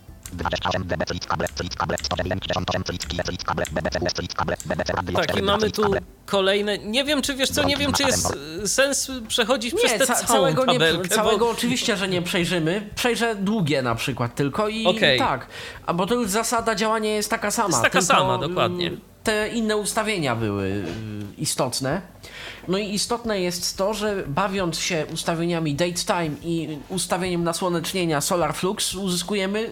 Proclit kable, 974 km click kable, 200 click kable, 41 dB click, click kable, 162 click, click kable, PDF signal click kable, Alloy 18 click kable, 1418 km click kable, 500 click kable, 36 dB click, click kable, 183 click kable, D click Europe 1 Felsberg Unser Europe 1 click kable, Felsberg Unser der Sauberg click kable, Ever click kable, 1012 km click, 1500 click kable, 28 dB click kable, click kable, 198 click, click kable, BBC US click kable, BBC Radio Tak, i 4 mamy tu kolejne. Nie wiem, czy wiesz co, nie wiem, czy jest e, sens przechodzić przez Nie, tę ca całego, nie, tabelkę, całego bo... oczywiście, że nie przejrzymy. Przejrzę długie na przykład tylko i Okej. tak. A bo to już zasada działania jest taka sama. Jest taka sama, dokładnie. Te inne ustawienia były y, istotne. No i istotne jest to, że bawiąc się ustawieniami date time i ustawieniem nasłonecznienia solar flux uzyskujemy y,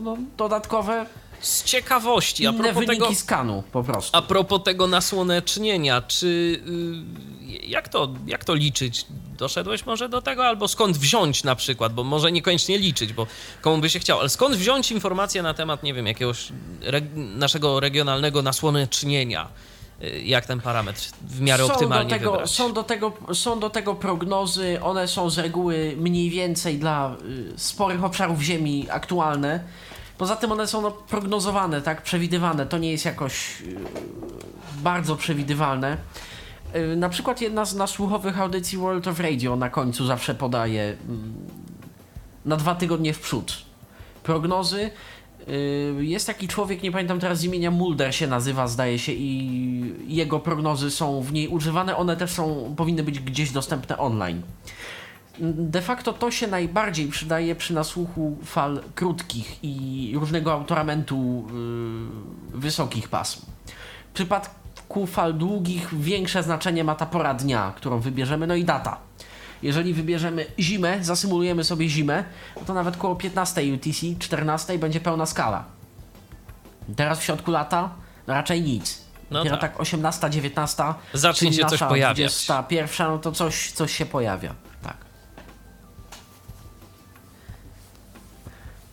no, dodatkowe Z ciekawości, a propos wyniki tego... skanu po prostu. A propos tego nasłonecznienia, czy y, jak, to, jak to liczyć? Doszedłeś może do tego, albo skąd wziąć na przykład, bo może niekoniecznie liczyć, bo komu by się chciał, ale skąd wziąć informacje na temat, nie wiem, jakiegoś reg- naszego regionalnego nasłonecznienia? Y, Jak ten parametr w miarę Są do, optymalnie tego, wybrać? są, do tego, są do tego prognozy, one są z reguły mniej więcej dla y, sporych obszarów ziemi aktualne. Poza tym one są no, prognozowane, tak, przewidywane. To nie jest jakoś yy, bardzo przewidywalne. Yy, na przykład jedna z nasłuchowych audycji World of Radio na końcu zawsze podaje yy, na dwa tygodnie w przód prognozy. Yy, Jest taki człowiek, nie pamiętam teraz imienia, Mulder się nazywa, zdaje się, i jego prognozy są w niej używane. One też są, powinny być gdzieś dostępne online. De facto to się najbardziej przydaje przy nasłuchu fal krótkich i różnego autoramentu yy, wysokich pasm. W przypadku fal długich większe znaczenie ma ta pora dnia, którą wybierzemy, no i data. Jeżeli wybierzemy zimę, zasymulujemy sobie zimę, no to nawet koło 15 UTC, 14 będzie pełna skala. Teraz w środku lata raczej nic. No Dopiero tak. tak 18, 19, Zacznie się coś nasza pojawiać. 21, no to coś, coś się pojawia.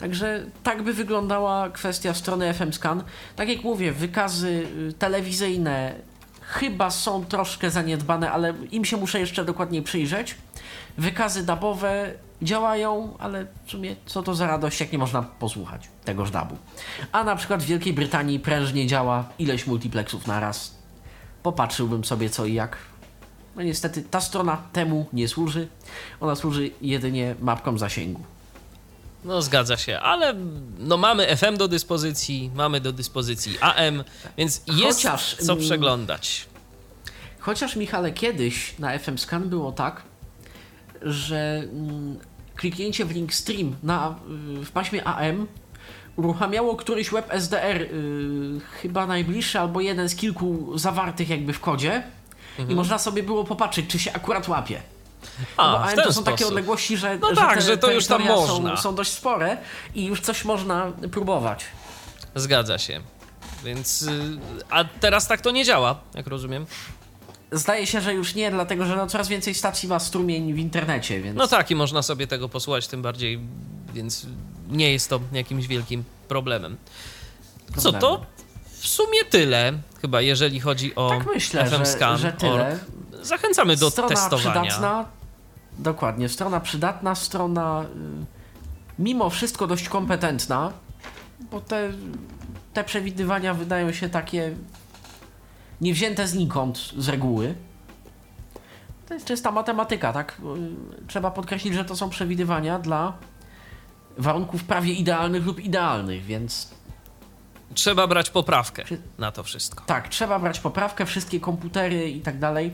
Także tak by wyglądała kwestia strony FM Scan. Tak jak mówię, wykazy y, telewizyjne chyba są troszkę zaniedbane, ale im się muszę jeszcze dokładniej przyjrzeć. Wykazy dubowe działają, ale w sumie co to za radość, jak nie można posłuchać tegoż dubu. A na przykład w Wielkiej Brytanii prężnie działa ileś multiplexów na raz. Popatrzyłbym sobie co i jak. No niestety ta strona temu nie służy. Ona służy jedynie mapkom zasięgu. No zgadza się, ale no mamy FM do dyspozycji, mamy do dyspozycji AM, więc jest Chociaż, co przeglądać. Chociaż Michale, kiedyś na FM Scan było tak, że mm, kliknięcie w link stream na, w paśmie AM uruchamiało któryś web SDR, y, chyba najbliższy albo jeden z kilku zawartych jakby w kodzie i można sobie było popatrzeć, czy się akurat łapie. A, ten to są takie sposób. odległości, że, No że tak, te że to już tam można. Są, są dość spore i już coś można próbować. Zgadza się. Więc. y, A teraz tak to nie działa, jak rozumiem. Zdaje się, że już nie, dlatego że no coraz więcej stacji ma strumień w internecie, więc... No tak, i można sobie tego posłuchać, tym bardziej, więc nie jest to jakimś wielkim problemem. Co to? W sumie tyle, chyba, jeżeli chodzi o Tak myślę, że, że tyle. Zachęcamy do strona testowania. przydatna. Dokładnie, strona przydatna, strona y, mimo wszystko dość kompetentna, bo te, te przewidywania wydają się takie niewzięte znikąd z reguły. To jest czysta matematyka, tak? Y, Trzeba podkreślić, że to są przewidywania dla warunków prawie idealnych lub idealnych, więc Trzeba brać poprawkę na to wszystko. tak, trzeba brać poprawkę, wszystkie komputery i tak dalej,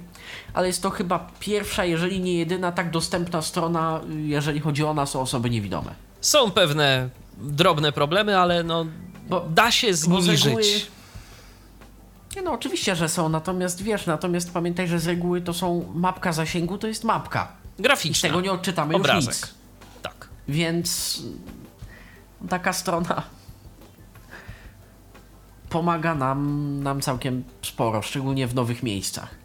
ale jest to chyba pierwsza, jeżeli nie jedyna tak dostępna strona, jeżeli chodzi o nas, o osoby niewidome. Są pewne drobne problemy, ale no, Bo- da się z nimi reguły- żyć. Nie no, oczywiście, że są, natomiast wiesz, natomiast pamiętaj, że z reguły to są mapka zasięgu, to jest mapka. I z Graficzna. tego nie odczytamy Obrazek. już nic. Tak. Więc taka strona pomaga nam, nam całkiem sporo, szczególnie w nowych miejscach.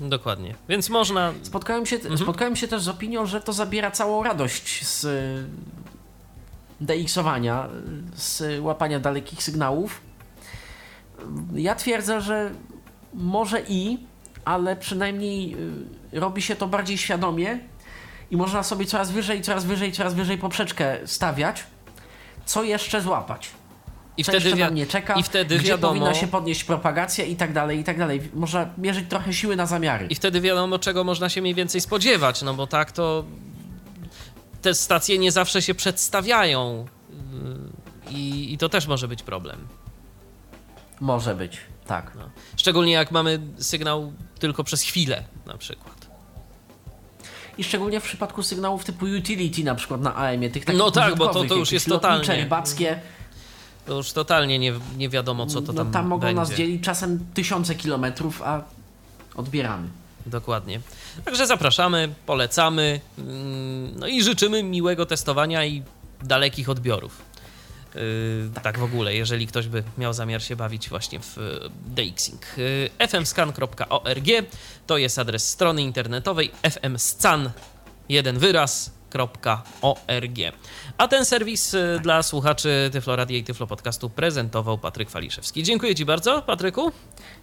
Dokładnie. Więc można. Spotkałem się, Mhm. spotkałem się też z opinią, że to zabiera całą radość z y, DX-owania, z łapania dalekich sygnałów. Ja twierdzę, że może i, ale przynajmniej y, robi się to bardziej świadomie i można sobie coraz wyżej, coraz wyżej, coraz wyżej poprzeczkę stawiać, co jeszcze złapać. I Co wtedy, jeszcze mnie czeka, I wtedy gdzie wiadomo. powinna się podnieść propagacja i tak dalej, i tak dalej. Można mierzyć trochę siły na zamiary. I wtedy wiadomo, czego można się mniej więcej spodziewać, no bo tak to te stacje nie zawsze się przedstawiają. Yy, I, I to też może być problem. Może być, tak. No. Szczególnie jak mamy sygnał tylko przez chwilę, na przykład. I szczególnie w przypadku sygnałów typu utility, na przykład na AM-ie, tych takich No tak, bo to- to już jest lotnicze, totalnie. rybackie, To już totalnie nie, nie wiadomo, co to no tam, tam mogą będzie. nas dzielić czasem tysiące kilometrów, a odbieramy. Dokładnie. Także zapraszamy, polecamy, mm, no i życzymy miłego testowania i dalekich odbiorów. Yy, tak. w ogóle, jeżeli ktoś by miał zamiar się bawić właśnie w y, DXing. Yy, fmscan.org to jest adres strony internetowej fmscan, jeden wyraz, .org. A ten serwis y, dla słuchaczy Tyfloradia i Tyflo Podcastu prezentował Patryk Waliszewski. Dziękuję Ci bardzo, Patryku.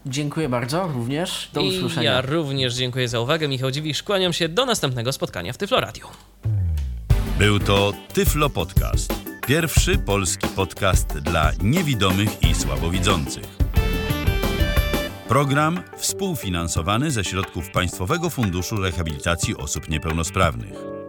Dziękuję bardzo, również. Do I usłyszenia. ja również dziękuję za uwagę. Michał Dziwisz, kłaniam się do następnego spotkania w Tyflo Radio. Był to Tyflo Podcast. Pierwszy polski podcast dla niewidomych i słabowidzących. Program współfinansowany ze środków Państwowego Funduszu Rehabilitacji Osób Niepełnosprawnych.